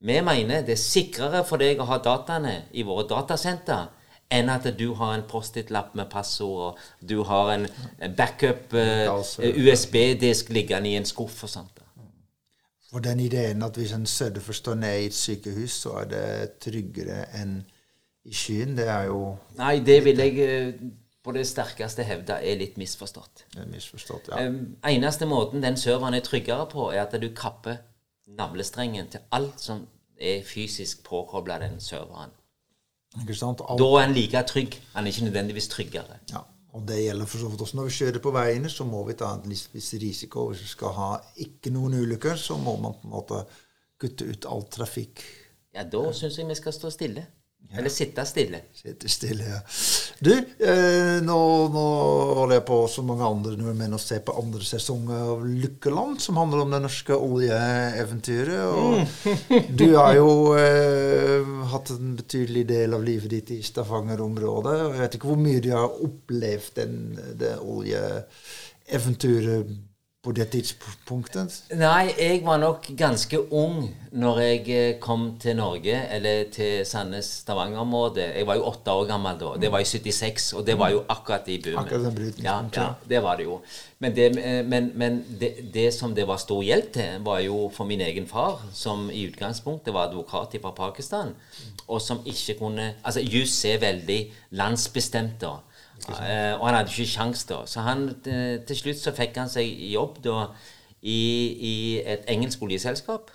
Vi mener det er sikrere for deg å ha dataene i våre datasenter enn at du har en Post-It-lapp med passord, og du har en backup eh, USB-disk liggende i en skuff og sånt. For den ideen at hvis en surfer står ned i et sykehus, så er det tryggere enn i skyen, det er jo Nei, det vil jeg eh, på det sterkeste hevde er litt misforstått. er misforstått. Ja. Um, eneste måten den serveren er tryggere på, er at du kapper navlestrengen til alt som er fysisk påkobla den serveren. Ikke sant? Alt, Da er den like trygg. Han er ikke nødvendigvis tryggere. ja. Og det gjelder for så vidt også når vi kjører på veiene, så må vi ta en viss risiko. Hvis vi skal ha ikke noen ulykker, så må man på en måte kutte ut all trafikk. Ja, da syns jeg vi skal stå stille. Eller sitte stille. Sitte stille, ja. Du, eh, nå, nå holder jeg på som mange andre nordmenn å se på andre sesong av Lykkeland, som handler om det norske oljeeventyret. Og du har jo eh, hatt en betydelig del av livet ditt i Stavanger-området. Jeg vet ikke hvor mye du har opplevd den, det oljeeventyret på det tidspunktet. Nei, jeg var nok ganske ung når jeg eh, kom til Norge, eller til Sandnes-Stavanger-området. Jeg var jo åtte år gammel da. Det var i 76, og det var jo akkurat i boomen. Akkurat den bryten, Ja, ja, det var det jo. Men, det, eh, men, men det, det som det var stor hjelp til, var jo for min egen far, som i utgangspunktet var advokat fra Pakistan, og som ikke kunne Altså, juss er veldig landsbestemt da. Eh, og han hadde ikke sjans da. Så han, eh, til slutt så fikk han seg jobb da i, i et engelsk oljeselskap.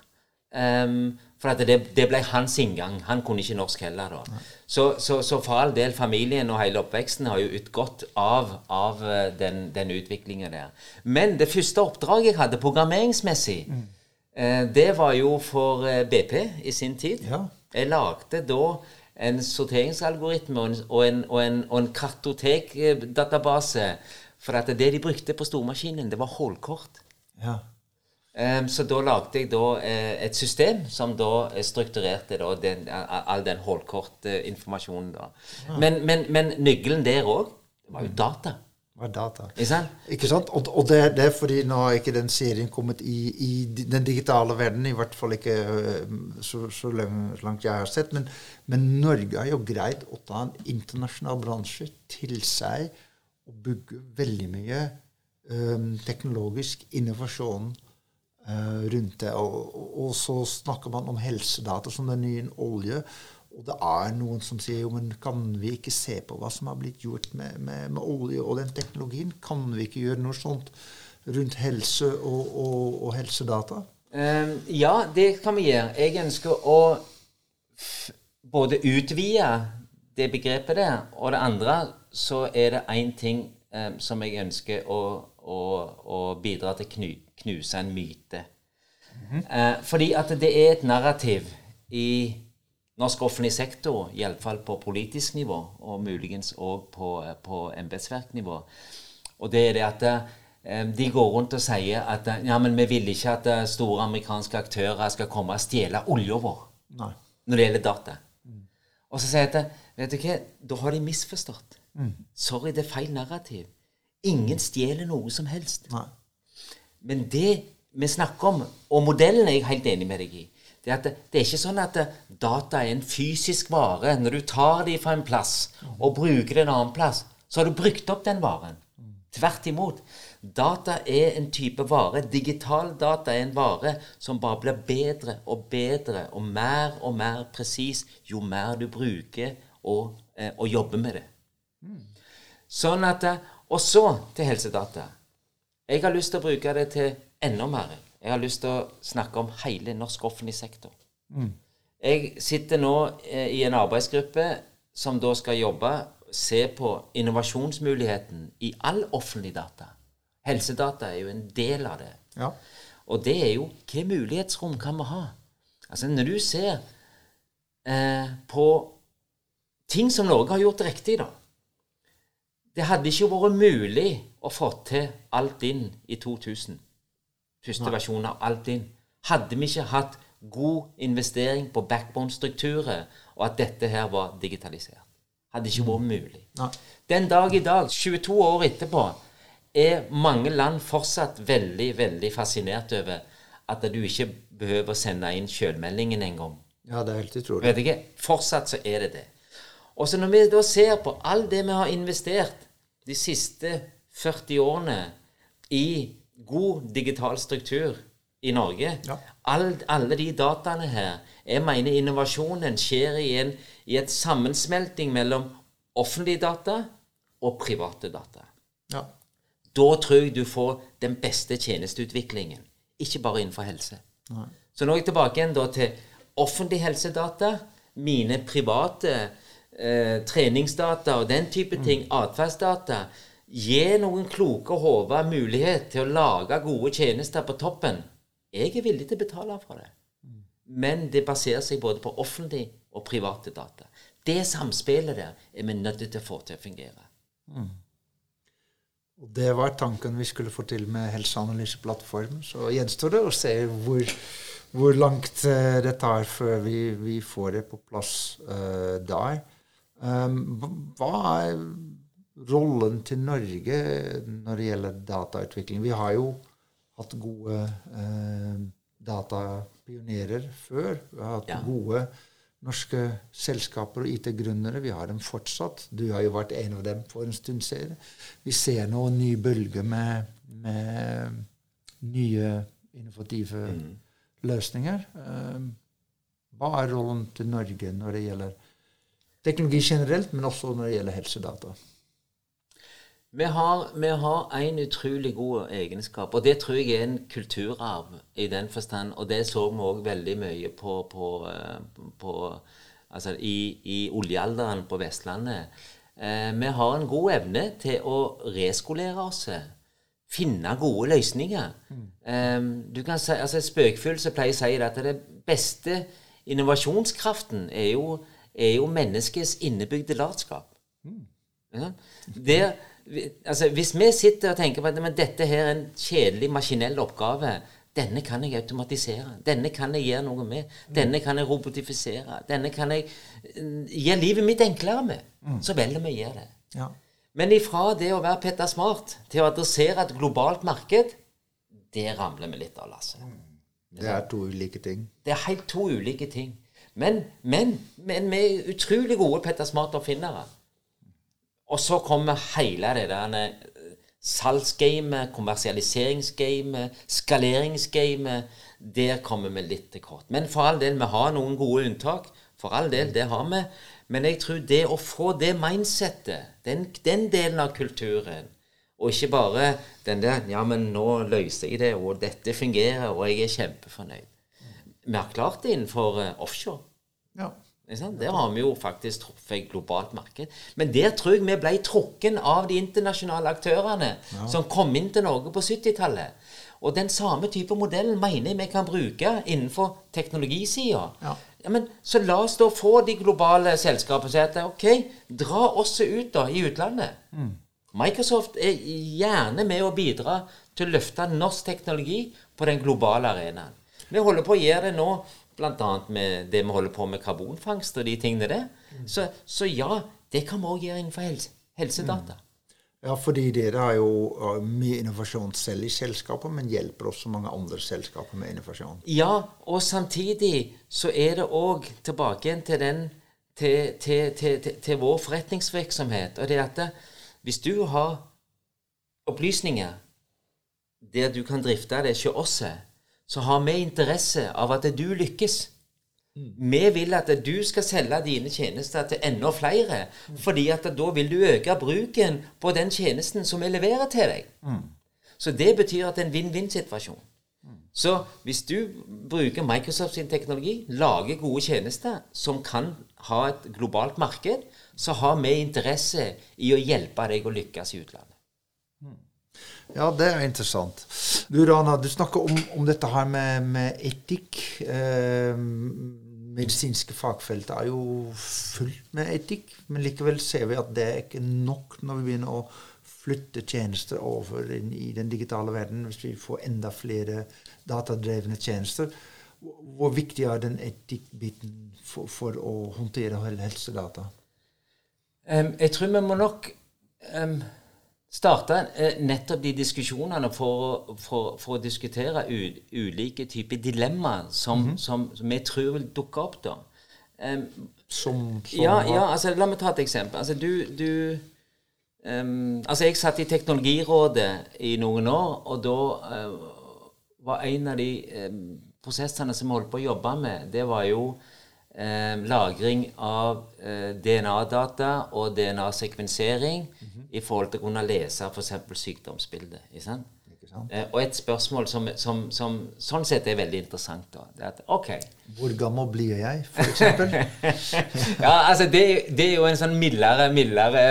Um, for at det, det ble hans inngang. Han kunne ikke norsk heller. da. Så, så, så for all del, familien og hele oppveksten har jo utgått av, av eh, den, den utviklingen der. Men det første oppdraget jeg hadde programmeringsmessig, eh, det var jo for eh, BP i sin tid. Ja. Jeg lagde da en sorteringsalgoritme og en, og en, og en, og en kartotekdatabase. For at det de brukte på stormaskinen, det var hullkort. Ja. Um, så da lagde jeg da eh, et system som da eh, strukturerte da den, all den hullkortinformasjonen. da. Men, men, men nøkkelen der òg var jo data. Var data. Ikke sant? Og, og det, det er fordi nå har ikke den serien kommet i, i den digitale verden, i hvert fall ikke øh, så, så langt, jeg har sett. Men, men Norge har jo greid å ta en internasjonal bransje til seg og bygge veldig mye um, teknologisk innovasjon uh, rundt det. Og, og, og så snakker man om helsedata som den nye olje. Og det er noen som sier jo, men kan vi ikke se på hva som har blitt gjort med, med, med olje og den teknologien? Kan vi ikke gjøre noe sånt rundt helse og, og, og helsedata? Um, ja, det kan vi gjøre. Jeg ønsker å f både utvide det begrepet der, og det andre så er det én ting um, som jeg ønsker å, å, å bidra til å knu, knuse en myte. Eh, fordi at det er et narrativ i norsk offentlig sektor, iallfall på politisk nivå, og muligens òg på, eh, på embetsverknivå. Og det er det at eh, de går rundt og sier at eh, ja, men vi vil ikke at eh, store amerikanske aktører skal komme og stjele olja vår Nei. når det gjelder data. Og så sier jeg at vet du hva, da har de misforstått. Sorry, det er feil narrativ. Ingen stjeler noe som helst. Nei. Men det vi snakker om, og modellen er jeg helt enig med deg i, det er det, det er ikke sånn at data er en fysisk vare. Når du tar de fra en plass og bruker det en annen plass, så har du brukt opp den varen. Tvert imot. Data er en type vare. Digital data er en vare som bare blir bedre og bedre og mer og mer presis jo mer du bruker og, eh, og jobber med det. Sånn at, eh, Og så til helsedata. Jeg har lyst til å bruke det til enda mer. Jeg har lyst til å snakke om hele norsk offentlig sektor. Jeg sitter nå eh, i en arbeidsgruppe som da skal jobbe, se på innovasjonsmuligheten i all offentlig data. Helsedata er jo en del av det. Ja. Og det er jo hva mulighetsrom kan vi ha? Altså Når du ser eh, på ting som Norge har gjort riktig, da Det hadde ikke vært mulig å få til alt inn i 2000. Første versjon av alt inn. Hadde vi ikke hatt god investering på backbone-strukturer, og at dette her var digitalisert. Hadde ikke vært mulig. Nei. Den dag i dag, 22 år etterpå, er mange land fortsatt veldig, veldig fascinert over at du ikke behøver å sende inn sjølmeldingen engang. ja, det er helt utrolig. Vet ikke, Fortsatt så er det det. Og så når vi da ser på all det vi har investert de siste 40 årene i god digital struktur i Norge Ja. all, Alle de dataene her Jeg mener innovasjonen skjer i, en, i et sammensmelting mellom offentlige data og private data. Ja. Da tror jeg du får den beste tjenesteutviklingen. Ikke bare innenfor helse. Nei. Så nå er jeg tilbake igjen til offentlig helsedata, mine private eh, treningsdata og den type ting, atferdsdata. Gi noen kloke hoder mulighet til å lage gode tjenester på toppen. Jeg er villig til å betale for det. Men det baserer seg både på offentlig og private data. Det samspillet der er vi nødt til å få til å fungere. Og det var tanken vi skulle få til med helseanalyseplattformen. Så gjenstår det å se hvor, hvor langt eh, det tar før vi, vi får det på plass uh, der. Um, hva er rollen til Norge når det gjelder datautvikling? Vi har jo hatt gode eh, datapionerer før. Vi har hatt Ja. gode norske selskaper og IT-gründere. Vi har dem fortsatt. Du har jo vært en av dem for en stund siden. Vi ser nå en ny bølge med, med nye innovative løsninger. Um, hva er rollen til Norge når det gjelder teknologi generelt, men også når det gjelder helsedata? Vi har, vi har en utrolig god egenskap, og det tror jeg er en kulturarv i den forstand. Og det så vi òg veldig mye på, på, eh, på Altså i, i oljealderen på Vestlandet. Eh, vi har en god evne til å reskolere oss. Finne gode løsninger. Eh, du kan si, altså Spøkfull som pleier å si at det beste innovasjonskraften er jo, er jo menneskets innebygde latskap. Ja. Der, vi- altså, hvis vi sitter og tenker på at men dette her er en kjedelig maskinell oppgave Denne kan jeg automatisere. Denne kan jeg gjøre noe med. Denne kan jeg robotifisere. Denne kan jeg eh, gjøre livet mitt enklere med. Så velger vi å gjøre det. Ja. Men ifra det å være Petter Smart til å adressere et globalt marked, det ramler vi litt av Lasse. Det er to ulike ting. Det er helt to ulike ting. Men, men, men vi er utrolig gode Petter Smart-oppfinnere. Og så kommer hele det der eh, salgsgamet, kommersialiseringsgamet, skaleringsgamet. Der kommer vi litt til kort. Men for all del, vi har noen gode unntak. For all del, det har vi. Men jeg tror det å få det mindsettet, den, den delen av kulturen, og ikke bare den der Ja, men nå løser jeg det, og dette fungerer, og jeg er kjempefornøyd. Vi har klart det innenfor eh, offshore. Ja. Der har vi jo faktisk truffet et globalt marked. Men der tror jeg vi ble trukken av de internasjonale aktørene som kom inn til Norge på 70-tallet. Og den samme type modellen mener jeg vi kan bruke innenfor teknologisida. Ja. Ja, men Så la oss da få de globale selskapene si at ok, dra oss ut da i utlandet. Microsoft er gjerne med å bidra til å løfte norsk teknologi på den globale arenaen. Vi holder på å gjøre det nå, bl.a. med det vi holder på med karbonfangst og de tingene der. Så, så ja, det kan vi òg gjøre innenfor helse, helsedata. ja, fordi dere har jo uh, mye innovasjon selv i selskapet, men hjelper også mange andre selskaper med innovasjon. Ja, og samtidig så er det òg tilbake igjen til den til, til, til, vår forretningsvirksomhet. Og det er at det, hvis du har opplysninger der du kan drifte det hos oss, så har vi interesse av at du lykkes. Vi vil at du skal selge dine tjenester til enda flere, fordi at da vil du øke bruken på den tjenesten som vi leverer til deg. Så det betyr at det er en vinn-vinn-situasjon. Så hvis du bruker Microsoft sin teknologi, lager gode tjenester som kan ha et globalt marked, så har vi interesse i å hjelpe deg å lykkes i utlandet. Ja, det er interessant. Du Rana, du snakker om, om dette her med, med etikk. Eh, medisinske fagfeltet er jo fullt med etikk, men likevel ser vi at det er ikke nok når vi begynner å flytte tjenester over inn i den digitale verden, hvis vi får enda flere datadrevne tjenester. Hvor viktig er den etikkbiten for, for å håndtere helsedata? Um, jeg tror vi må nok em, starte eh, nettopp de diskusjonene for, for, for å diskutere u, ulike typer dilemmaer som, som, som vi tror vil dukke opp. da. Um, Som, som ja, ja, altså la meg ta et eksempel. Altså du, du um, Altså jeg satt i Teknologirådet i noen år, og da uh, var en av de um, prosessene som vi holdt på å jobbe med, det var jo em, lagring av eh, DNA-data og DNA-sekvensering i forhold til å kunne lese f.eks. sykdomsbildet. Ikke sant? Ikke sant? Eh, og et spørsmål som, som, som sånn sett er veldig interessant, da, det er at OK Hvor gammel blir jeg, for eksempel? ja, altså det, det er jo en sånn mildere, mildere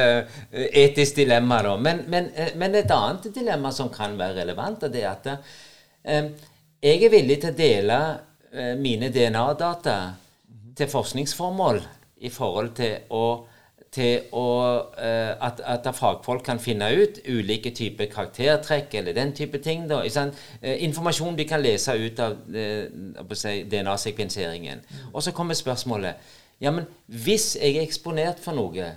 eh, etisk dilemma, da. Men, men, eh, men et annet dilemma som kan være relevant, er at eh, jeg er villig til å dele eh, mine DNA-data til forskningsformål i forhold til å til å, eh, at, at fagfolk kan finne ut ulike typer karaktertrekk eller den type ting. Da? Eh, informasjon de kan lese ut av eh, DNA-sekvenseringen. Og så kommer spørsmålet ja, men hvis jeg er eksponert for noe,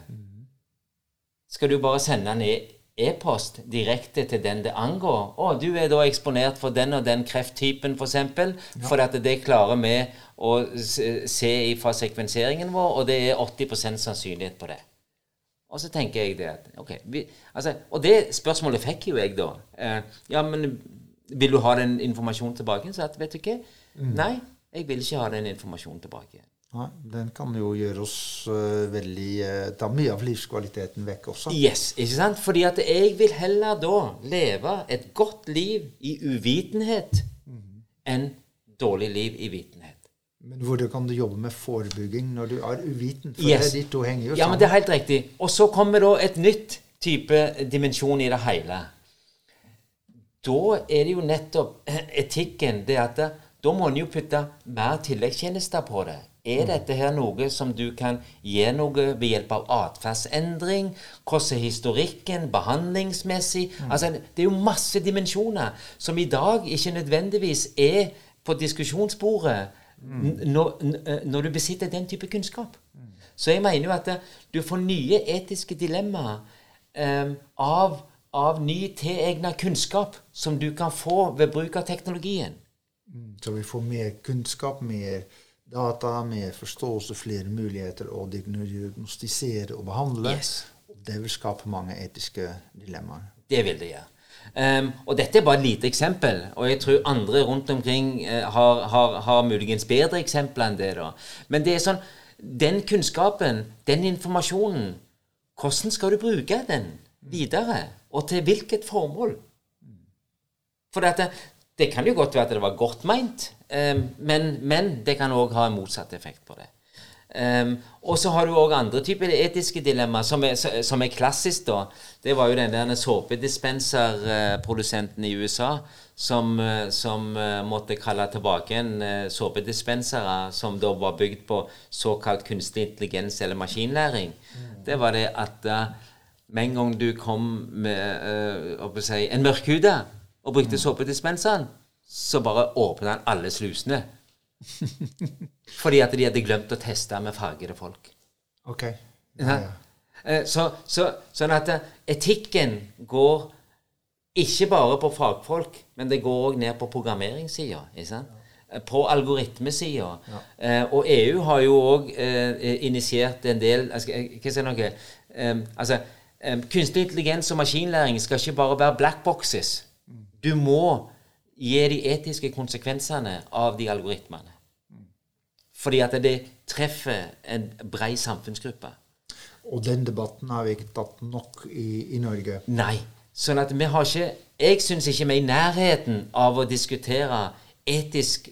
skal du bare sende ned e-post direkte til den det angår? Å, du er da eksponert for den og den krefttypen, f.eks., for, eksempel, for at det klarer vi å se fra sekvenseringen vår, og det er 80% sannsynlighet på det. Og så tenker jeg det at ok, vi, altså, Og det spørsmålet fikk jo jeg, da. Eh, ja, men vil du ha den informasjonen tilbake? Så at, vet du hva? Nei, jeg vil ikke ha den informasjonen tilbake. Nei, den kan jo gjøre oss uh, veldig uh, Ta mye av livskvaliteten vekk også. Yes, ikke sant? Fordi at jeg vil heller da leve et godt liv i uvitenhet enn dårlig liv i vitenhet. Men hvordan kan du jobbe med forebygging når du er uviten? For Yes. det, de to henger jo Ja, men det er helt riktig. Og så kommer da et nytt type dimensjon i det hele. Da er det jo nettopp etikken det at da må en jo putte mer tilleggstjenester på det. Er dette her noe som du kan gi noe ved hjelp av atferdsendring? Hvordan er historikken behandlingsmessig? Altså, Det er jo masse dimensjoner som i dag ikke nødvendigvis er på diskusjonsbordet når, når du besitter den type kunnskap. Så jeg mener jo at du får nye etiske dilemmaer um, av, av ny tilegna kunnskap som du kan få ved bruk av teknologien. Så vi får mer kunnskap, mer data, mer forståelse, flere muligheter å diagnostisere og behandle. Yes. Det vil skape mange etiske dilemmaer. Det vil det gjøre. Um, og dette er bare et lite eksempel, og jeg tror andre rundt omkring uh, har, har, har, muligens bedre eksempler enn det. da. Men det er sånn, den kunnskapen, den informasjonen, hvordan skal du bruke den videre? Og til hvilket formål? For det, det kan jo godt være at det var godt meint, um, men, men, det kan òg ha en motsatt effekt på det. Um, og så har du òg andre typer etiske dilemmaer, som som er klassisk. da. Det var jo den der såpedispenserprodusenten i USA som, som måtte kalle tilbake en såpedispensere som da var bygd på såkalt kunstig intelligens eller maskinlæring. Det var det at uh, med en gang du kom med uh, si, en mørkhuda og brukte såpedispenseren, så bare åpna han alle slusene. Fordi at de hadde glemt å teste med fargede folk. Ok. Ja, ja. Så, så, sånn at etikken går ikke bare på fagfolk, men det går òg ned på programmeringssida. På algoritmesida. Ja. Eh, og EU har jo òg eh, initiert en del Hva sier noe? Eh, altså, kunstig intelligens og maskinlæring skal ikke bare være black boxes. Du må gi de etiske konsekvensene av de algoritmene. Fordi at det treffer en brei samfunnsgruppe. Og den debatten har vi ikke tatt nok i, i Norge. Nei. Sånn at vi har ikke Jeg syns ikke vi er i nærheten av å diskutere etisk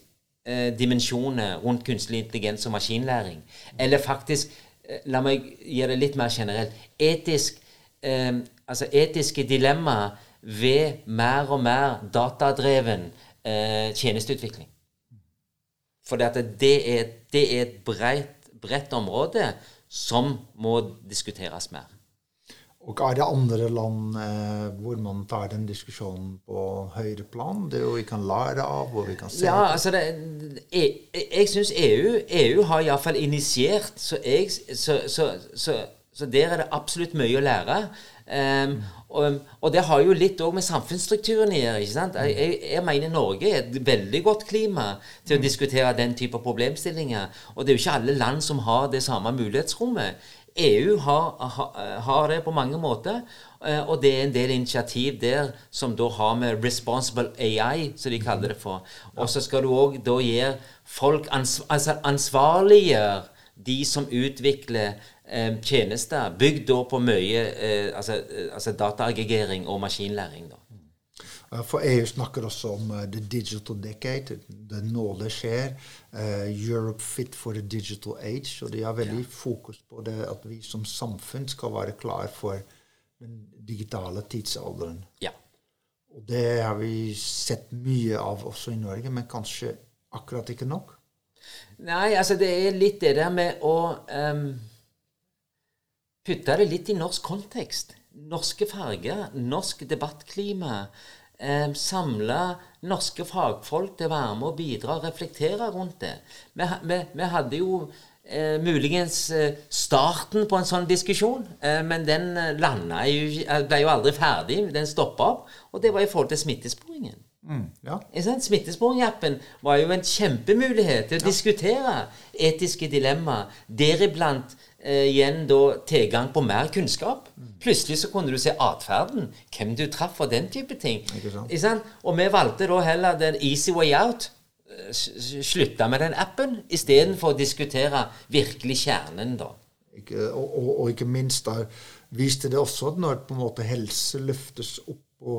eh, dimensjoner rundt kunstig intelligens og maskinlæring. Eller faktisk eh, La meg gjøre det litt mer generelt. Etisk, eh, altså etiske dilemmaer ved mer og mer datadreven eh, tjenesteutvikling. For det, er, det er et bredt, bredt område som må diskuteres mer. Og er det andre land eh, hvor man tar den diskusjonen på høyere plan? Det vi kan lære av, hvor vi kan se Ja, altså det, Jeg, jeg syns EU, EU har iallfall initiert, så, jeg, så, så, så, der er det absolutt mye å lære. Um, og, og, det har jo litt òg med samfunnsstrukturen å gjøre. ikke sant? Jeg, jeg, mener Norge er et veldig godt klima til å diskutere den type problemstillinger. Og det er jo ikke alle land som har det samme mulighetsrommet. EU har, har, det på mange måter, eh, og det er en del initiativ der som da har med responsible AI, som de kaller det for. Og så skal du òg da gjøre folk ans altså ansvarliggjøre de som utvikler tjenester bygd da på mye eh, altså, eh, altså dataaggregering og maskinlæring. da. For EU snakker også om uh, the digital decade. Det nå det skjer. Uh, Europe fit for the digital age. Og de har veldig ja. fokus på det at vi som samfunn skal være klar for den digitale tidsalderen. Ja. Og det har vi sett mye av også i Norge, men kanskje akkurat ikke nok? Nei, altså det er litt det der med å um putte det litt i norsk kontekst. Norske farger, norsk debattklima. Eh, samle norske fagfolk til å være med og bidra og reflektere rundt det. Vi, vi, vi hadde jo eh, muligens eh, starten på en sånn diskusjon, eh, men den eh, landa jo, eh, ble jo aldri ferdig. Den stoppa opp. Og det var i forhold til smittesporingen. Mm, ja. Smittesporingappen var jo en kjempemulighet til å ja. diskutere etiske dilemmaer, deriblant eh, igjen da tilgang på mer kunnskap. Plutselig så kunne du se atferden, hvem du traff og den type ting. Ikke sant? Og vi valgte da heller den easy way out. Eh, Slutta med den appen istedenfor å diskutere virkelig kjernen, da. Ikke, og, og, og, ikke minst da viste det også at når på en måte helse løftes opp på,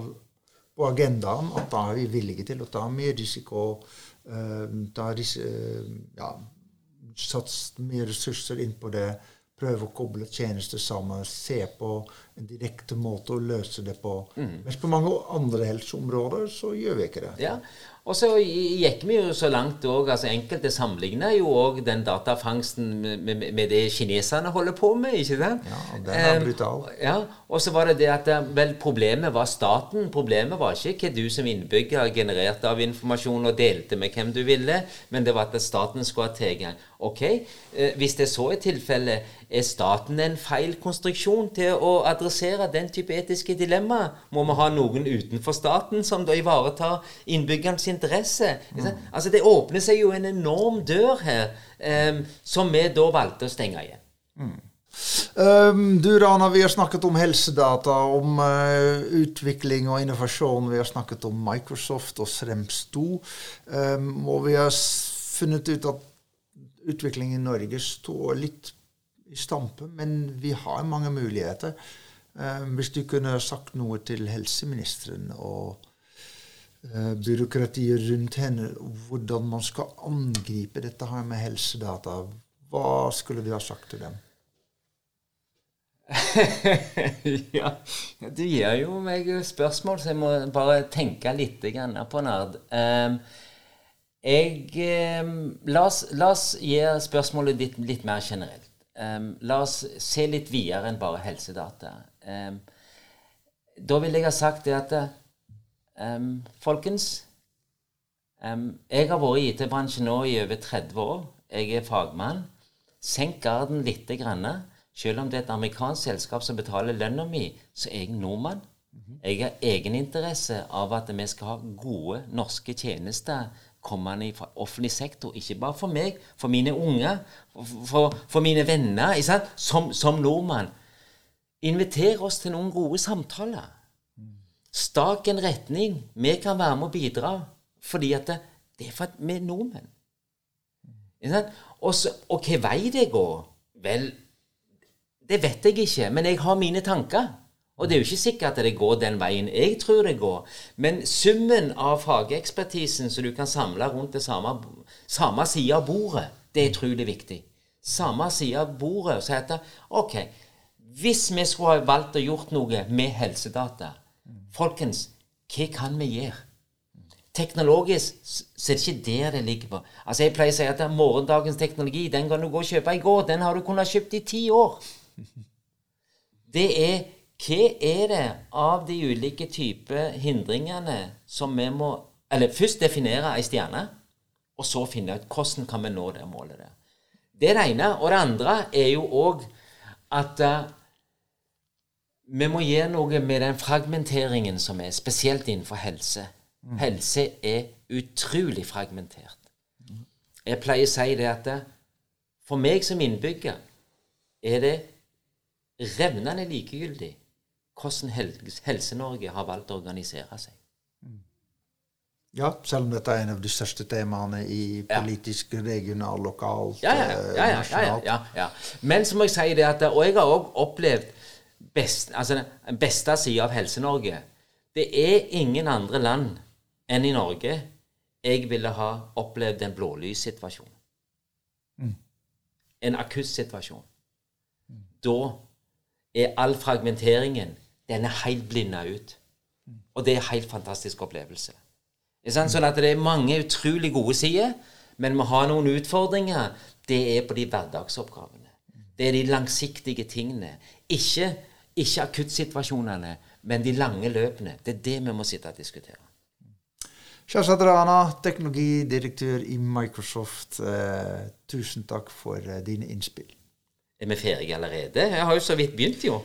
på agendaen, at da er vi villige til å ta mye risiko. Uh, da, uh, ja, satse mye ressurser inn på det prøve å koble tjenester sammen, se på en direkte måte å løse det på. Mm. Mens på mange andre helseområder så gjør vi ikke det. Ja. Og så gikk vi jo så langt òg altså Enkelte sammenligna jo òg den datafangsten med, med, det kineserne holder på med, ikke sant? Ja, den er Eh, brutal. Ja, og så var det det at eh, vel, problemet var staten. Problemet var ikke hva du som innbygger genererte av informasjon og delte med hvem du ville, men det var at staten skulle ha tilgang. Ok, eh, hvis det så er tilfellet, er staten en feil konstruksjon til å adressere den type etiske dilemma, Må vi ha noen utenfor staten som da ivaretar innbyggernes interesse? Mm. Altså Det åpner seg jo en enorm dør her, um, som vi da valgte å stenge igjen. Um, du Rana, vi har snakket om helsedata, om uh, utvikling og innovasjon. Vi har snakket om Microsoft og Srems 2. Um, og vi har funnet ut at utviklingen i Norge står litt i stampe, men vi har mange muligheter. Um, hvis du kunne sagt noe til helseministeren og eh, byråkratiet rundt henne, hvordan man skal angripe dette her med helsedata, hva skulle du ha sagt til dem? ja, du gir jo meg spørsmål, så jeg må bare tenke litt på Nard. Ehm, jeg ehm, la, oss, la oss gi spørsmålet ditt litt mer generelt. Ehm, la oss se litt videre enn bare helsedata. Ehm, da vil jeg ha sagt det at um, Folkens, um, jeg har vært i IT-bransjen nå i over 30 år. Jeg er fagmann. Senk garden litt. grann. Selv om det er et amerikansk selskap som betaler lønna mi, så er jeg nordmann. Jeg har egeninteresse av at vi skal ha gode norske tjenester kommende fra offentlig sektor. Ikke bare for meg, for mine unger, for, for mine venner. Som, som nordmann. Inviter oss til noen gode samtaler. Stak en retning. Vi kan være med og bidra. Fordi at det, det er for at vi er nordmenn. Og, så, og hva vei det går? Vel, det vet jeg ikke, men jeg har mine tanker. Og det er jo ikke sikkert at det går den veien jeg tror det går. Men summen av fagekspertisen som du kan samle rundt det samme, samme side av bordet, det er utrolig viktig. Samme side av bordet. Så heter OK, hvis vi skulle ha valgt å gjort noe med helsedata Folkens, hva kan vi gjøre? Teknologisk så er det ikke der det ligger på. Altså Jeg pleier å si at morgendagens teknologi den kan du gå og kjøpe i går. Den har du kunnet kjøpt i ti år. Det er hva er det av de ulike typer hindringene som vi må Eller først definere ei stjerne, og så finne ut hvordan kan vi nå det målet der. Det er det ene. Og det andre er jo òg at uh, vi må gjøre noe med den fragmenteringen som er, spesielt innenfor helse. Helse er utrolig fragmentert. Jeg pleier å si det at for meg som innbygger er det revnende likegyldig hvordan Hel- Helse-Norge har valgt å organisere seg. Ja, selv om dette er en av de største temaene i Ja. politisk, regional, lokalt, Ja, ja, ja. eh, ja, ja, ja, nasjonalt. ja, ja. Men så må jeg si det at Og jeg har òg opplevd best, altså den beste sida av Helse-Norge. Det er ingen andre land enn i Norge jeg ville ha opplevd en blålyssituasjon. En akuttsituasjon. Da er all fragmenteringen den er helt blinda ut. Og det er en helt fantastisk opplevelse. Sånn at det er mange utrolig gode sider, men vi har noen utfordringer. Det er på de hverdagsoppgavene. Det er de langsiktige tingene. Ikke, ikke akuttsituasjonene, men de lange løpene. Det er det vi må sitte og diskutere. Shazad Rana, teknologidirektør i Microsoft. Eh, tusen takk for eh, dine innspill. Er vi ferdige allerede? Jeg har jo så vidt begynt, jo.